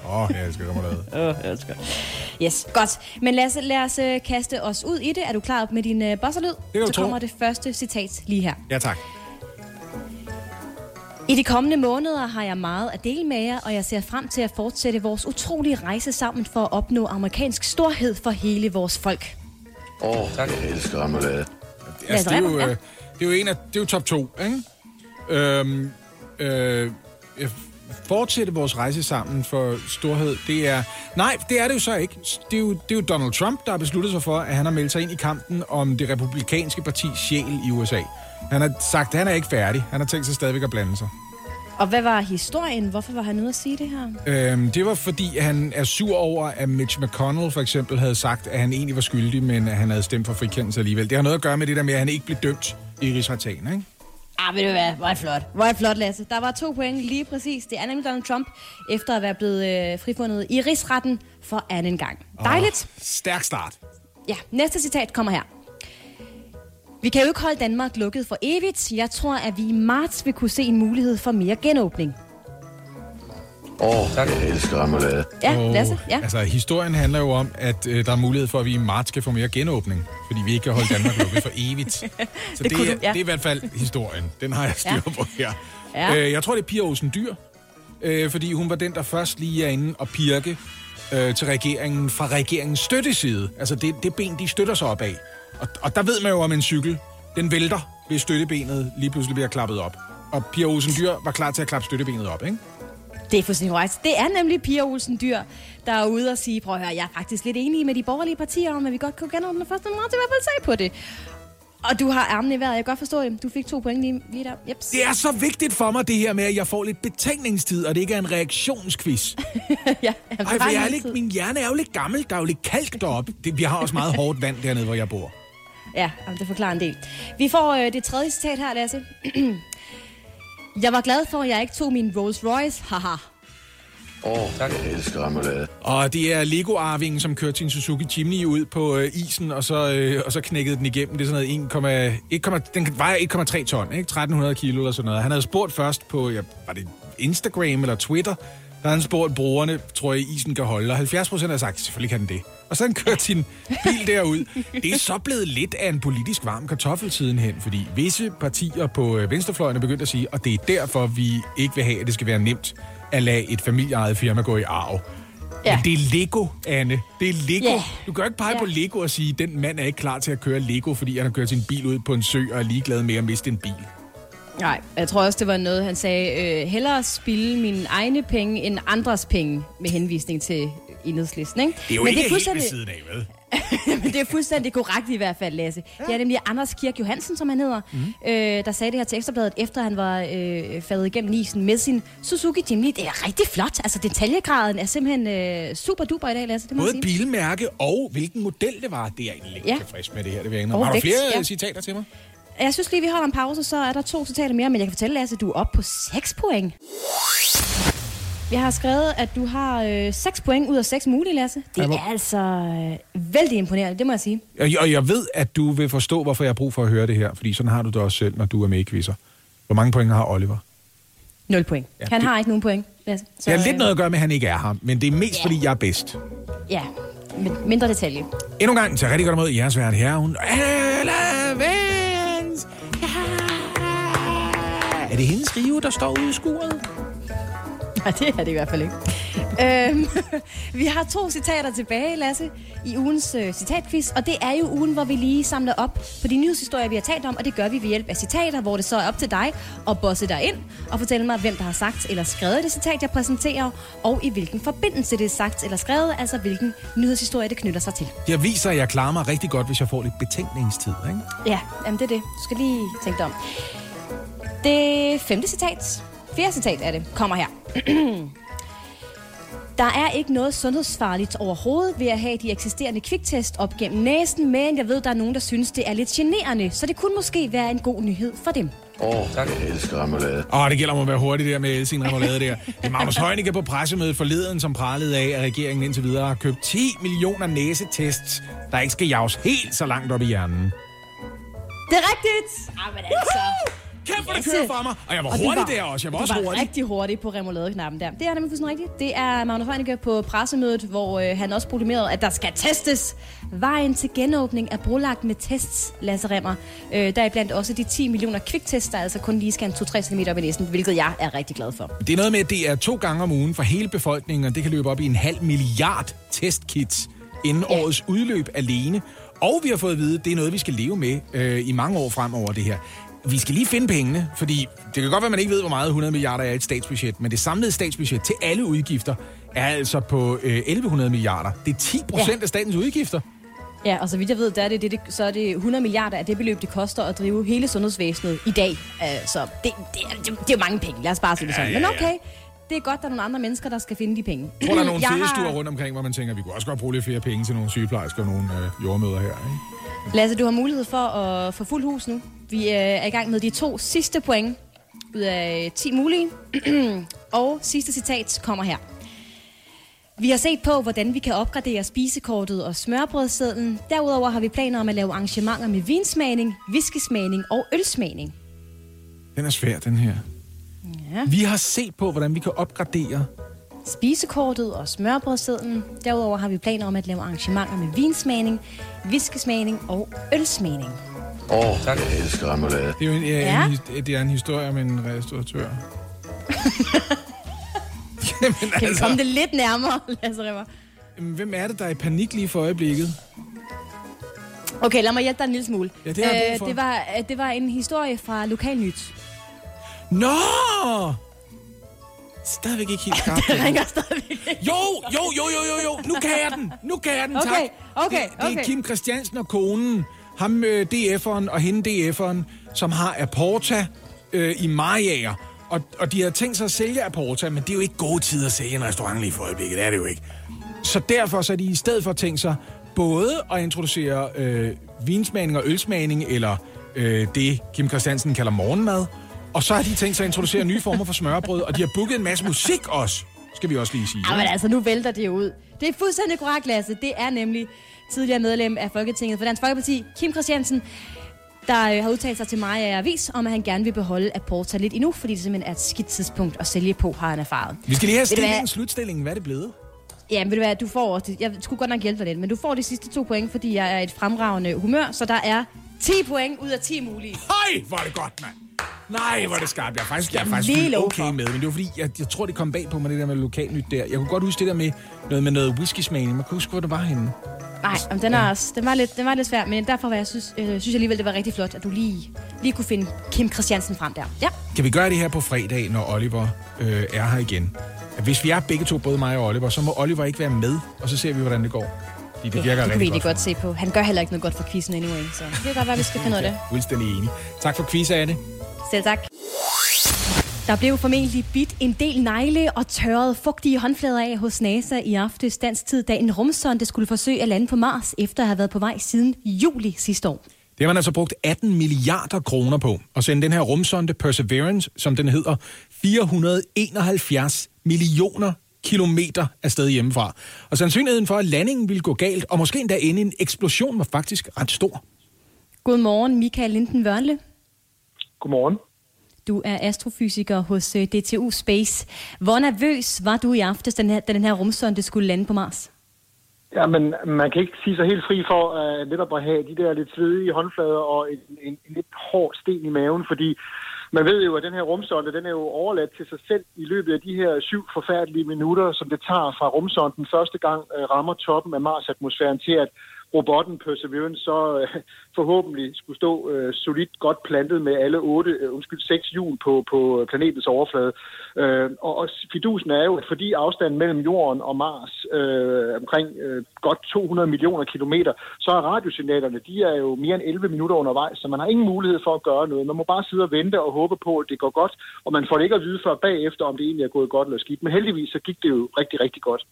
S2: Åh, oh, jeg elsker remoulade.
S3: Åh, oh, jeg elsker. Yes, godt. Men Lasse, lad os øh, kaste os ud i det. Er du klar med din øh, bosserlyd?
S2: kan du
S3: Så
S2: tro.
S3: kommer det første citat lige her.
S2: Ja, tak.
S3: I de kommende måneder har jeg meget at dele med jer, og jeg ser frem til at fortsætte vores utrolige rejse sammen for at opnå amerikansk storhed for hele vores folk.
S13: Åh, oh, tak. jeg elsker remoulade.
S2: Altså, det, er jo, øh, det er jo en af, det er jo top to, ikke? Øhm, øh, øh, fortsætte vores rejse sammen for storhed, det er... Nej, det er det jo så ikke. Det er jo, det er jo Donald Trump, der har besluttet sig for, at han har meldt sig ind i kampen om det republikanske partis sjæl i USA. Han har sagt, at han er ikke færdig. Han har tænkt sig stadigvæk at blande sig.
S3: Og hvad var historien? Hvorfor var han ude at sige det her?
S2: Øhm, det var fordi, han er sur over, at Mitch McConnell for eksempel havde sagt, at han egentlig var skyldig, men at han havde stemt for frikendelse alligevel. Det har noget at gøre med det der med, at han ikke blev dømt i rigsretagen, ikke?
S3: Ah, ved du hvad? Hvor er flot. Hvor er flot, Lasse. Der var to point lige præcis. Det er nemlig Donald Trump, efter at være blevet øh, frifundet i rigsretten for anden gang. Dejligt.
S2: Stærk start.
S3: Ja, næste citat kommer her. Vi kan jo ikke holde Danmark lukket for evigt. Jeg tror, at vi i marts vil kunne se en mulighed for mere genåbning.
S13: Åh, oh, tak. jeg elsker remoulade.
S3: Ja, Lasse, ja.
S2: Altså, historien handler jo om, at øh, der er mulighed for, at vi i marts skal få mere genåbning, fordi vi ikke kan holde Danmark lukket for evigt. Så det,
S3: Det kunne
S2: er,
S3: du- ja.
S2: det er i hvert fald historien. Den har jeg styr
S3: Ja.
S2: på her.
S3: Ja.
S2: Øh, jeg tror, det er Pia Olsen Dyr, øh, fordi hun var den, der først lige er inde og pirke øh, til regeringen fra regeringens støtteside. Altså det, det ben, de støtter sig op af. Og, og der ved man jo om en cykel, den vælter, hvis støttebenet lige pludselig bliver klappet op. Og Pia Olsen Dyr var klar til at klappe støttebenet op, ikke?
S3: Det er fuldstændig right. Det er nemlig Pia Olsen Dyr, der er ude og sige, prøv at høre, jeg er faktisk lidt enig med de borgerlige partier om, at vi godt kunne genåbne 1. marts, i hvert fald sag på det. Og du har armene i vejret, jeg kan godt forstå det. Du fik to point lige, lige der. Jeps.
S2: Det er så vigtigt for mig, det her med, at jeg får lidt betænkningstid, og det ikke er en reaktionsquiz.
S3: ja,
S2: Ej, for jeg er lidt, min hjerne er jo lidt gammel. Der er jo lidt kalk deroppe. Det, vi har også meget hårdt vand dernede, hvor jeg bor.
S3: Ja, det forklarer en del. Vi får øh, det tredje citat her, Lasse. jeg var glad for, at jeg ikke tog min Rolls Royce. Haha.
S13: Åh, oh, jeg elsker remoulade.
S2: Og det er Lego-arvingen, som kørte sin Suzuki Jimny ud på øh, isen, og så, øh, og så knækkede den igennem. Det er sådan noget 1, 1, den vejer 1,3 ton, ikke? 1300 kilo eller sådan noget. Han havde spurgt først på, ja, var det Instagram eller Twitter, der havde han spurgt brugerne, tror jeg, isen kan holde. Og 70 procent har sagt, selvfølgelig kan den det. Og så har han kørt sin bil derud. Det er så blevet lidt af en politisk varm kartoffel sidenhen, fordi visse partier på øh, venstrefløjen er begyndt at sige, og det er derfor, vi ikke vil have, at det skal være nemt at lade et familieejet firma gå i arv. Ja. Men det er Lego, Anne. Det er Lego.
S3: Ja.
S2: Du kan ikke pege
S3: Ja.
S2: på Lego og sige, den mand er ikke klar til at køre Lego, fordi han har kørt sin bil ud på en sø og er ligeglad med at miste en bil.
S3: Nej, jeg tror også, det var noget, han sagde. Øh, hellere spille mine egne penge end andres penge, med henvisning til enhedslisten, ikke?
S2: Det er jo
S3: Men
S2: ikke
S3: det er
S2: helt ved
S3: fuldstændig,
S2: siden af, vel?
S3: men det er fuldstændig korrekt i hvert fald, Lasse. Det er nemlig Anders Kirk Johansen, som han hedder, mm. øh, der sagde det her til Ekstrabladet, efter han var øh, faldet igennem isen med sin Suzuki Jimny. Det er rigtig flot. Altså, detaljegraden er simpelthen øh, super duper i dag, Lasse. Det må
S2: Både
S3: sige.
S2: bilmærke og hvilken model det var, det er jeg egentlig
S3: Ja.
S2: tilfreds med det her. Det vil jeg.
S3: Og
S2: Har du flere
S3: ja.
S2: ja. citater til mig?
S3: Jeg synes lige, vi holder en pause, så er der to citater mere, men jeg kan fortælle, Lasse, at du er oppe på 6 point. Jeg har skrevet, at du har øh, 6 point ud af 6 mulige, Lasse. Det er altså øh, vældig imponerende, det må jeg sige.
S2: Og og jeg ved, at du vil forstå, hvorfor jeg har brug for at høre det her, fordi sådan har du det også selv, når du er med i quizzer. Hvor mange point har Oliver?
S3: 0 point.
S2: Ja,
S3: han
S2: det-
S3: har ikke nogen point, Lasse.
S2: Så, det har lidt
S3: øh,
S2: noget at gøre med, at han ikke er her, men det er mest,
S3: Ja.
S2: fordi jeg er bedst.
S3: Ja, med mindre detalje.
S2: Endnu en gang til rigtig godt mod jeres vært her. Hun Vens. Er det hendes rive, der står ude i skuret?
S3: Nej, det er det i hvert fald ikke. Øhm, vi har to citater tilbage, Lasse, i ugens øh, citatquiz, og det er jo ugen, hvor vi lige samler op på de nyhedshistorier, vi har talt om, og det gør vi ved hjælp af citater, hvor det så er op til dig at bosse dig ind og fortælle mig, hvem der har sagt eller skrevet det citat, jeg præsenterer, og i hvilken forbindelse det er sagt eller skrevet, altså hvilken nyhedshistorie det knytter sig til.
S2: Jeg viser, at jeg klarer mig rigtig godt, hvis jeg får lidt betænkningstid. Ikke?
S3: Ja, jamen det er det. Du skal lige tænke dig om. Det femte citat, fjerde citat er det, kommer her. Der er ikke noget sundhedsfarligt overhovedet ved at have de eksisterende kviktest op gennem næsen, men jeg ved, der er nogen, der synes, det er lidt generende, så det kunne måske være en god nyhed for dem.
S13: Åh, oh, jeg elsker remoulade.
S2: Åh, det gælder om at være hurtig der med sin remoulade der. Det er Magnus Heunicke på pressemødet forleden, som pralede af, at regeringen indtil videre har købt 10 millioner næsetests, der ikke skal jages helt så langt op i hjernen.
S3: Det er rigtigt! Jamen altså...
S2: Kæft, hvor det kører for mig. Og jeg var
S3: Og
S2: hurtig der også. Jeg var også
S3: var
S2: hurtig.
S3: rigtig hurtig på remoulade-knappen der. Det er nemlig fuldstændig rigtigt. Det er Magnus Heunicke på pressemødet, hvor øh, han også proklamerede, at der skal testes. Vejen til genåbning er brolagt med tests, Lasse Remmer. Øh, der er blandt også de 10 millioner kviktest, der altså kun lige skal en 2-3 cm op i næsen, hvilket jeg er rigtig glad for.
S2: Det er noget med, at det er to gange om ugen for hele befolkningen, og det kan løbe op i en halv milliard testkits inden ja. årets udløb alene. Og vi har fået at vide, at det er noget, vi skal leve med øh, i mange år fremover, det her. Vi skal lige finde pengene, fordi det kan godt være, at man ikke ved, hvor meget 100 milliarder er i et statsbudget, men det samlede statsbudget til alle udgifter er altså på øh, 1100 milliarder. Det er 10 procent
S3: Ja.
S2: af statens udgifter.
S3: Ja, og så vidt jeg ved, der er det, det, det, så er det 100 milliarder af det beløb, det koster at drive hele sundhedsvæsenet i dag. Uh, så det, det, er- det, det er jo mange penge, lad os bare sige det sådan.
S2: Ja,
S3: Men
S2: ja, ja.
S3: okay, det er godt, der er nogle andre mennesker, der skal finde de penge.
S2: Jeg tror, der er nogle
S3: Jeg har-
S2: fedestuer rundt omkring, hvor man tænker, at vi kunne også godt bruge lidt flere penge til nogle sygeplejersker og nogle øh, jordmøder her. Ikke?
S3: Lasse, du har mulighed for at få fuld hus nu. Vi øh, er i gang med de to sidste point ud af 10 mulige. og sidste citat kommer her. Vi har set på, hvordan vi kan opgradere spisekortet og smørbrødsedlen. Derudover har vi planer om at lave arrangementer med vinsmagning, whiskysmagning og ølsmagning.
S2: Den er svær, den her.
S3: Ja.
S2: Vi har set på, hvordan vi kan opgradere.
S3: Spisekortet og smørbrødsedlen. Derudover har vi planer om at lave arrangementer med vinsmagning, whiskysmagning og ølsmagning.
S13: Åh, oh, jeg elsker remoulade.
S2: Det er jo en, ja.
S3: Ja.
S2: en, det er en historie om en restauratør. Jamen,
S3: Kan vi
S2: altså,
S3: komme det lidt nærmere, Lasse Rimmer?
S2: hvem er det, der er i panik lige for øjeblikket?
S3: Okay, lad mig hjælpe dig en lille smule.
S2: Ja, det har jeg brug for.
S3: det, var, øh, det var en historie fra Lokalnyt.
S2: Nå! Stadigvæk ikke helt skarpt.
S3: Det ringer stadigvæk.
S2: Jo, jo, jo, jo, jo, jo. Nu kan jeg den. Nu kan jeg den,
S3: Okay,
S2: tak.
S3: okay,
S2: det, det er
S3: okay.
S2: Kim Christiansen og konen, ham øh, DF'eren og hende DF'eren, som har Aporta øh, i Mariager. Og, og de har tænkt sig at sælge Aporta, men det er jo ikke gode tider at sælge en restaurant lige for øjeblikket. Det er det jo ikke. Så derfor så er de i stedet for tænkt sig både at introducere øh, vinsmagning og ølsmagning, eller øh, det Kim Christiansen kalder morgenmad. Og så har de tænkt sig at introducere nye former for smørbrød, og de har booket en masse musik også, skal vi også lige sige.
S3: Ja, men altså, nu vælter det ud. Det er fuldstændig korrekt, Lasse. Det er nemlig tidligere medlem af Folketinget for Dansk Folkeparti, Kim Christiansen, der øh, har udtalt sig til mig af Avis, om at han gerne vil beholde Aporta lidt endnu, fordi det simpelthen er et skidt tidspunkt at sælge på, har han erfaret.
S2: Vi skal lige have stillingen, slutstillingen. Hvad er det blevet?
S3: Ja, men ved du hvad, du får også, jeg skulle godt nok hjælpe dig lidt, men du får de sidste to point, fordi jeg er et fremragende humør, så der er 10 point ud af 10 mulige.
S2: Hej, hvor er det godt, mand. Nej, hvor det skarpt. Jeg er faktisk, jeg er faktisk
S3: lige
S2: okay med, men det var fordi, jeg, jeg tror, det kom bag på mig, det der med lokalnyt der. Jeg kunne godt huske det der med noget med noget whisky-smagning. Man kunne huske, hvor det var henne.
S3: Nej, men den, er også, den, var lidt, den var lidt svær, men derfor var jeg synes, øh, synes jeg alligevel, det var rigtig flot, at du lige, lige kunne finde Kim Christiansen frem der. Ja,
S2: Kan vi gøre det her på fredag, når Oliver øh, er her igen? At hvis vi er begge to, både mig og Oliver, så må Oliver ikke være med, og så ser vi, hvordan det går. Fordi det virker
S3: det kunne vi
S2: godt.
S3: godt se på. Han gør heller ikke noget godt for quizzen anyway, så det kan godt være, vi skal finde ud af det.
S2: Fuldstændig enig. Tak for quiz, Anne.
S3: Selv tak. Der blev formentlig bidt en del negle og tørret fugtige håndflader af hos NASA i aftes dansk tid, da en rumsonde skulle forsøge at lande på Mars, efter at have været på vej siden juli sidste år.
S2: Det har man altså brugt 18 milliarder kroner på at sende den her rumsonde Perseverance, som den hedder, 471 millioner kilometer afsted hjemmefra. Og sandsynligheden for, at landingen ville gå galt, og måske endda ende en eksplosion, var faktisk ret stor.
S3: Godmorgen, Michael Linden Vørnle.
S14: Godmorgen.
S3: Du er astrofysiker hos øh, DTU Space. Hvor nervøs var du i aftes, den her, da den her rumsonde skulle lande på Mars?
S14: Ja, men man kan ikke sige sig helt fri for uh, netop at have de der lidt svedige håndflader og en, en, en lidt hård sten i maven, fordi man ved jo, at den her rumsonde, den er jo overladt til sig selv i løbet af de her syv forfærdelige minutter, som det tager fra rumsonden første gang uh, rammer toppen af Mars-atmosfæren til, at robotten Perseverance så øh, forhåbentlig skulle stå øh, solidt godt plantet med alle otte, øh, undskyld, seks hjul på, på planetens overflade. Øh, og, og fidusen er jo, at fordi afstanden mellem Jorden og Mars øh, omkring øh, godt 200 millioner kilometer, så er radiosignalerne, de er jo mere end 11 minutter undervejs, så man har ingen mulighed for at gøre noget. Man må bare sidde og vente og håbe på, at det går godt, og man får det ikke at vide før bagefter, om det egentlig er gået godt eller skidt. Men heldigvis så gik det jo rigtig, rigtig godt.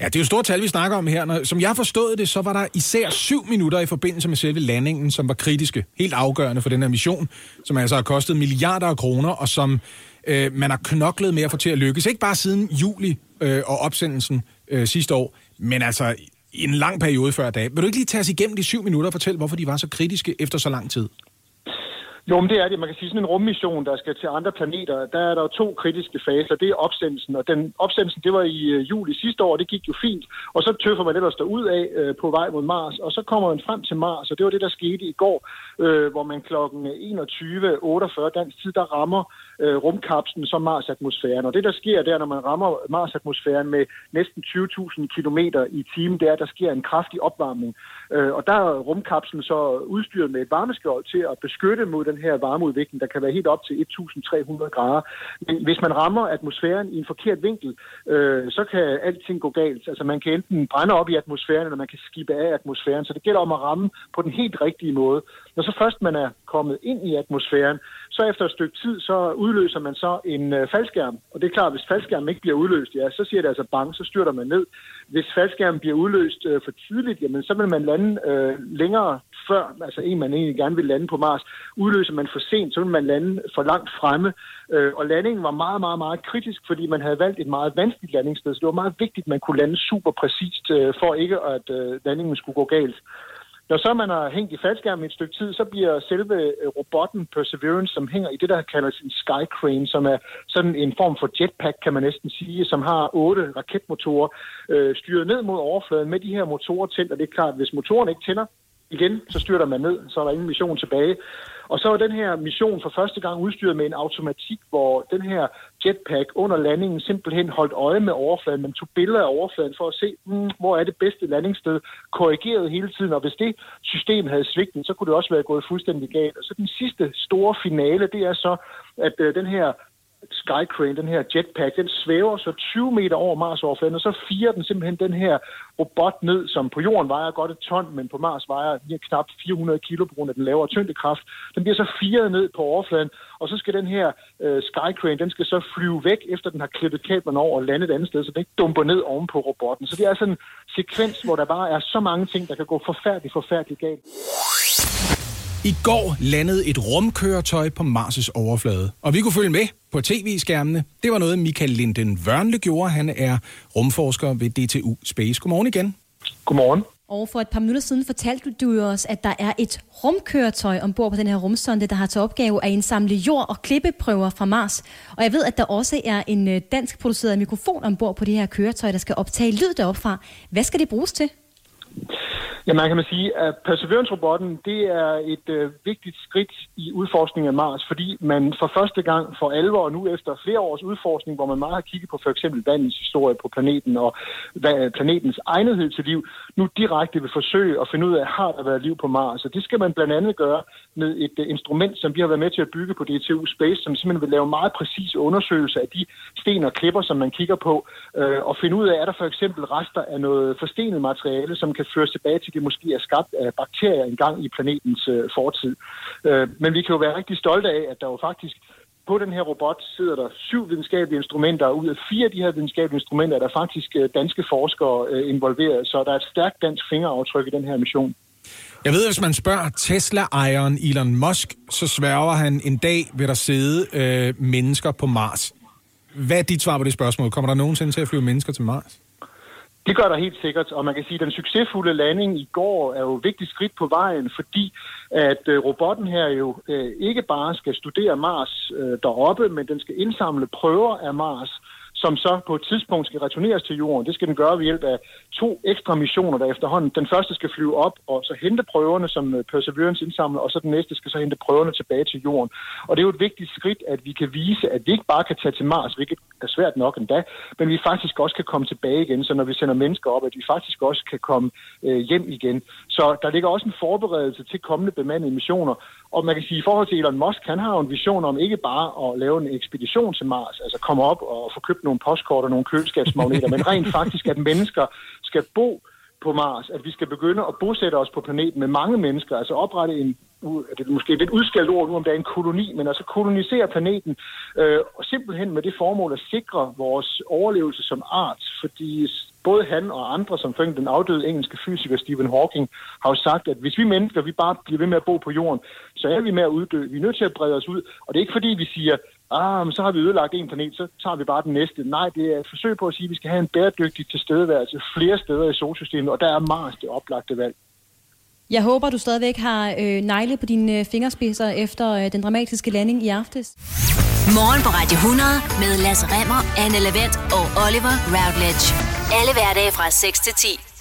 S2: Ja, det er jo store tal, vi snakker om her. Når, som jeg forstod det, så var der især syv minutter i forbindelse med selve landingen, som var kritiske. Helt afgørende for den her mission, som altså har kostet milliarder af kroner, og som øh, man har knoklet med at få til at lykkes. Ikke bare siden juli øh, og opsendelsen øh, sidste år, men altså i en lang periode før dag. Vil du ikke lige tage os igennem de syv minutter og fortælle, hvorfor de var så kritiske efter så lang tid?
S14: Jo, men det er det. Man kan sige, sådan en rummission, der skal til andre planeter, der er der jo to kritiske faser. Det er opsendelsen, og den opsendelsen, det var i øh, juli sidste år, det gik jo fint. Og så tøffer man ellers derud af øh, på vej mod Mars, og så kommer man frem til Mars, og det var det, der skete i går, øh, hvor man klokken 21.48 dansk tid, der rammer øh, rumkapslen som Mars-atmosfæren. Og det, der sker der, når man rammer Mars-atmosfæren med næsten 20.000 km i timen, det er, at der sker en kraftig opvarmning. Øh, og der er rumkapslen så udstyret med et varmeskjold til at beskytte mod den her varmeudvikling, der kan være helt op til 1.300 grader. Men hvis man rammer atmosfæren i en forkert vinkel, øh, så kan alting gå galt. Altså man kan enten brænde op i atmosfæren, eller man kan skibe af atmosfæren. Så det gælder om at ramme på den helt rigtige måde. Når så først man er kommet ind i atmosfæren, så efter et stykke tid, så udløser man så en øh, faldskærm. Og det er klart, hvis faldskærmen ikke bliver udløst, ja, så siger det altså bang, så styrter man ned. Hvis faldskærmen bliver udløst øh, for tidligt, jamen så vil man lande øh, længere før, altså en man egentlig gerne vil lande på Mars. Udløser man for sent, så vil man lande for langt fremme. Øh, og landingen var meget, meget, meget kritisk, fordi man havde valgt et meget vanskeligt landingssted, så det var meget vigtigt, at man kunne lande super præcist, øh, for ikke at øh, landingen skulle gå galt. Når så man har hængt i faldskærmen et stykke tid, så bliver selve øh, robotten Perseverance, som hænger i det, der kaldes en sky crane, som er sådan en form for jetpack, kan man næsten sige, som har otte raketmotorer, øh, styret ned mod overfladen med de her motorer tændt, og det er klart, at hvis motoren ikke tænder, igen, så styrter man ned, så er der ingen mission tilbage. Og så er den her mission for første gang udstyret med en automatik, hvor den her jetpack under landingen simpelthen holdt øje med overfladen. Man tog billeder af overfladen for at se, hmm, hvor er det bedste landingssted, korrigeret hele tiden. Og hvis det system havde svigtet, så kunne det også være gået fuldstændig galt. Og så den sidste store finale, det er så, at øh, den her Skycrane, den her jetpack, den svæver så 20 meter over Mars overfladen, og så firer den simpelthen den her robot ned, som på jorden vejer godt et ton, men på Mars vejer lige knap 400 kilo på grund af den lavere tyngdekraft. Den bliver så firet ned på overfladen, og så skal den her øh, Skycrane, den skal så flyve væk, efter den har klippet kablerne over og landet et andet sted, så den ikke dumper ned oven på robotten. Så det er sådan en sekvens, hvor der bare er så mange ting, der kan gå forfærdeligt, forfærdeligt galt.
S2: I går landede et rumkøretøj på Mars' overflade, og vi kunne følge med på tv-skærmene. Det var noget, Michael Linden Wørnle gjorde. Han er rumforsker ved DTU Space. Godmorgen igen.
S14: Godmorgen.
S3: Og for et par minutter siden fortalte du os, at der er et rumkøretøj ombord på den her rumsonde, der har til opgave at indsamle jord- og klippeprøver fra Mars. Og jeg ved, at der også er en øh, dansk produceret mikrofon ombord på det her køretøj, der skal optage lyd deropfra. Hvad skal det bruges til?
S14: Ja, man kan man sige, at Perseverance-robotten, det er et øh, vigtigt skridt i udforskningen af Mars, fordi man for første gang for alvor nu efter flere års udforskning, hvor man meget har kigget på for eksempel vandens historie på planeten og hvad, planetens egnethed til liv, nu direkte vil forsøge at finde ud af, har der været liv på Mars. Og det skal man blandt andet gøre med et øh, instrument, som vi har været med til at bygge på DTU Space, som simpelthen vil lave meget præcise undersøgelser af de sten og klipper, som man kigger på, øh, og finde ud af, er der for eksempel rester af noget forstenet materiale, som kan føres tilbage til, det måske er skabt af bakterier engang i planetens øh, fortid. Øh, men vi kan jo være rigtig stolte af, at der jo faktisk på den her robot sidder der syv videnskabelige instrumenter, og ud af fire af de her videnskabelige instrumenter er der faktisk øh, danske forskere øh, involveret, så der er et stærkt dansk fingeraftryk i den her mission.
S2: Jeg ved, at hvis man spørger Tesla-ejeren Elon Musk, så sværger han en dag ved der sidde øh, mennesker på Mars. Hvad er dit svar på det spørgsmål? Kommer der nogensinde til at flyve mennesker til Mars?
S14: Det gør der helt sikkert, og man kan sige, at den succesfulde landing i går er jo et vigtigt skridt på vejen, fordi at øh, robotten her jo øh, ikke bare skal studere Mars øh, deroppe, men den skal indsamle prøver af Mars, som så på et tidspunkt skal returneres til jorden. Det skal den gøre ved hjælp af to ekstra missioner, der efterhånden. Den første skal flyve op og så hente prøverne, som øh, Perseverance indsamler, og så den næste skal så hente prøverne tilbage til jorden. Og det er jo et vigtigt skridt, at vi kan vise, at vi ikke bare kan tage til Mars, hvilket er svært nok endda, men vi faktisk også kan komme tilbage igen, så når vi sender mennesker op, at vi faktisk også kan komme øh, hjem igen. Så der ligger også en forberedelse til kommende bemandede missioner, og man kan sige, i forhold til Elon Musk, han har jo en vision om ikke bare at lave en ekspedition til Mars, altså komme op og få købt nogle postkort og nogle køleskabsmagneter, men rent faktisk, at mennesker skal bo på Mars, at vi skal begynde at bosætte os på planeten med mange mennesker, altså oprette en, det er måske et lidt udskældt ord nu, om der er en koloni, men altså kolonisere planeten, øh, og simpelthen med det formål at sikre vores overlevelse som art, fordi både han og andre, som fængte den afdøde engelske fysiker Stephen Hawking, har jo sagt, at hvis vi mennesker, vi bare bliver ved med at bo på jorden, så er vi med at uddø. Vi er nødt til at brede os ud, og det er ikke fordi, vi siger, ah, men så har vi ødelagt en planet, så tager vi bare den næste. Nej, det er et forsøg på at sige, at vi skal have en bæredygtig tilstedeværelse flere steder i solsystemet, og der er Mars det oplagte valg.
S3: Jeg håber, du stadigvæk har øh, negle på dine øh, fingerspidser efter øh, den dramatiske landing i aftes.
S1: Morgen på Radio 100 med Lasse Remmer, Anne Lavendt og Oliver Routledge. Alle hverdage fra 6 til 10.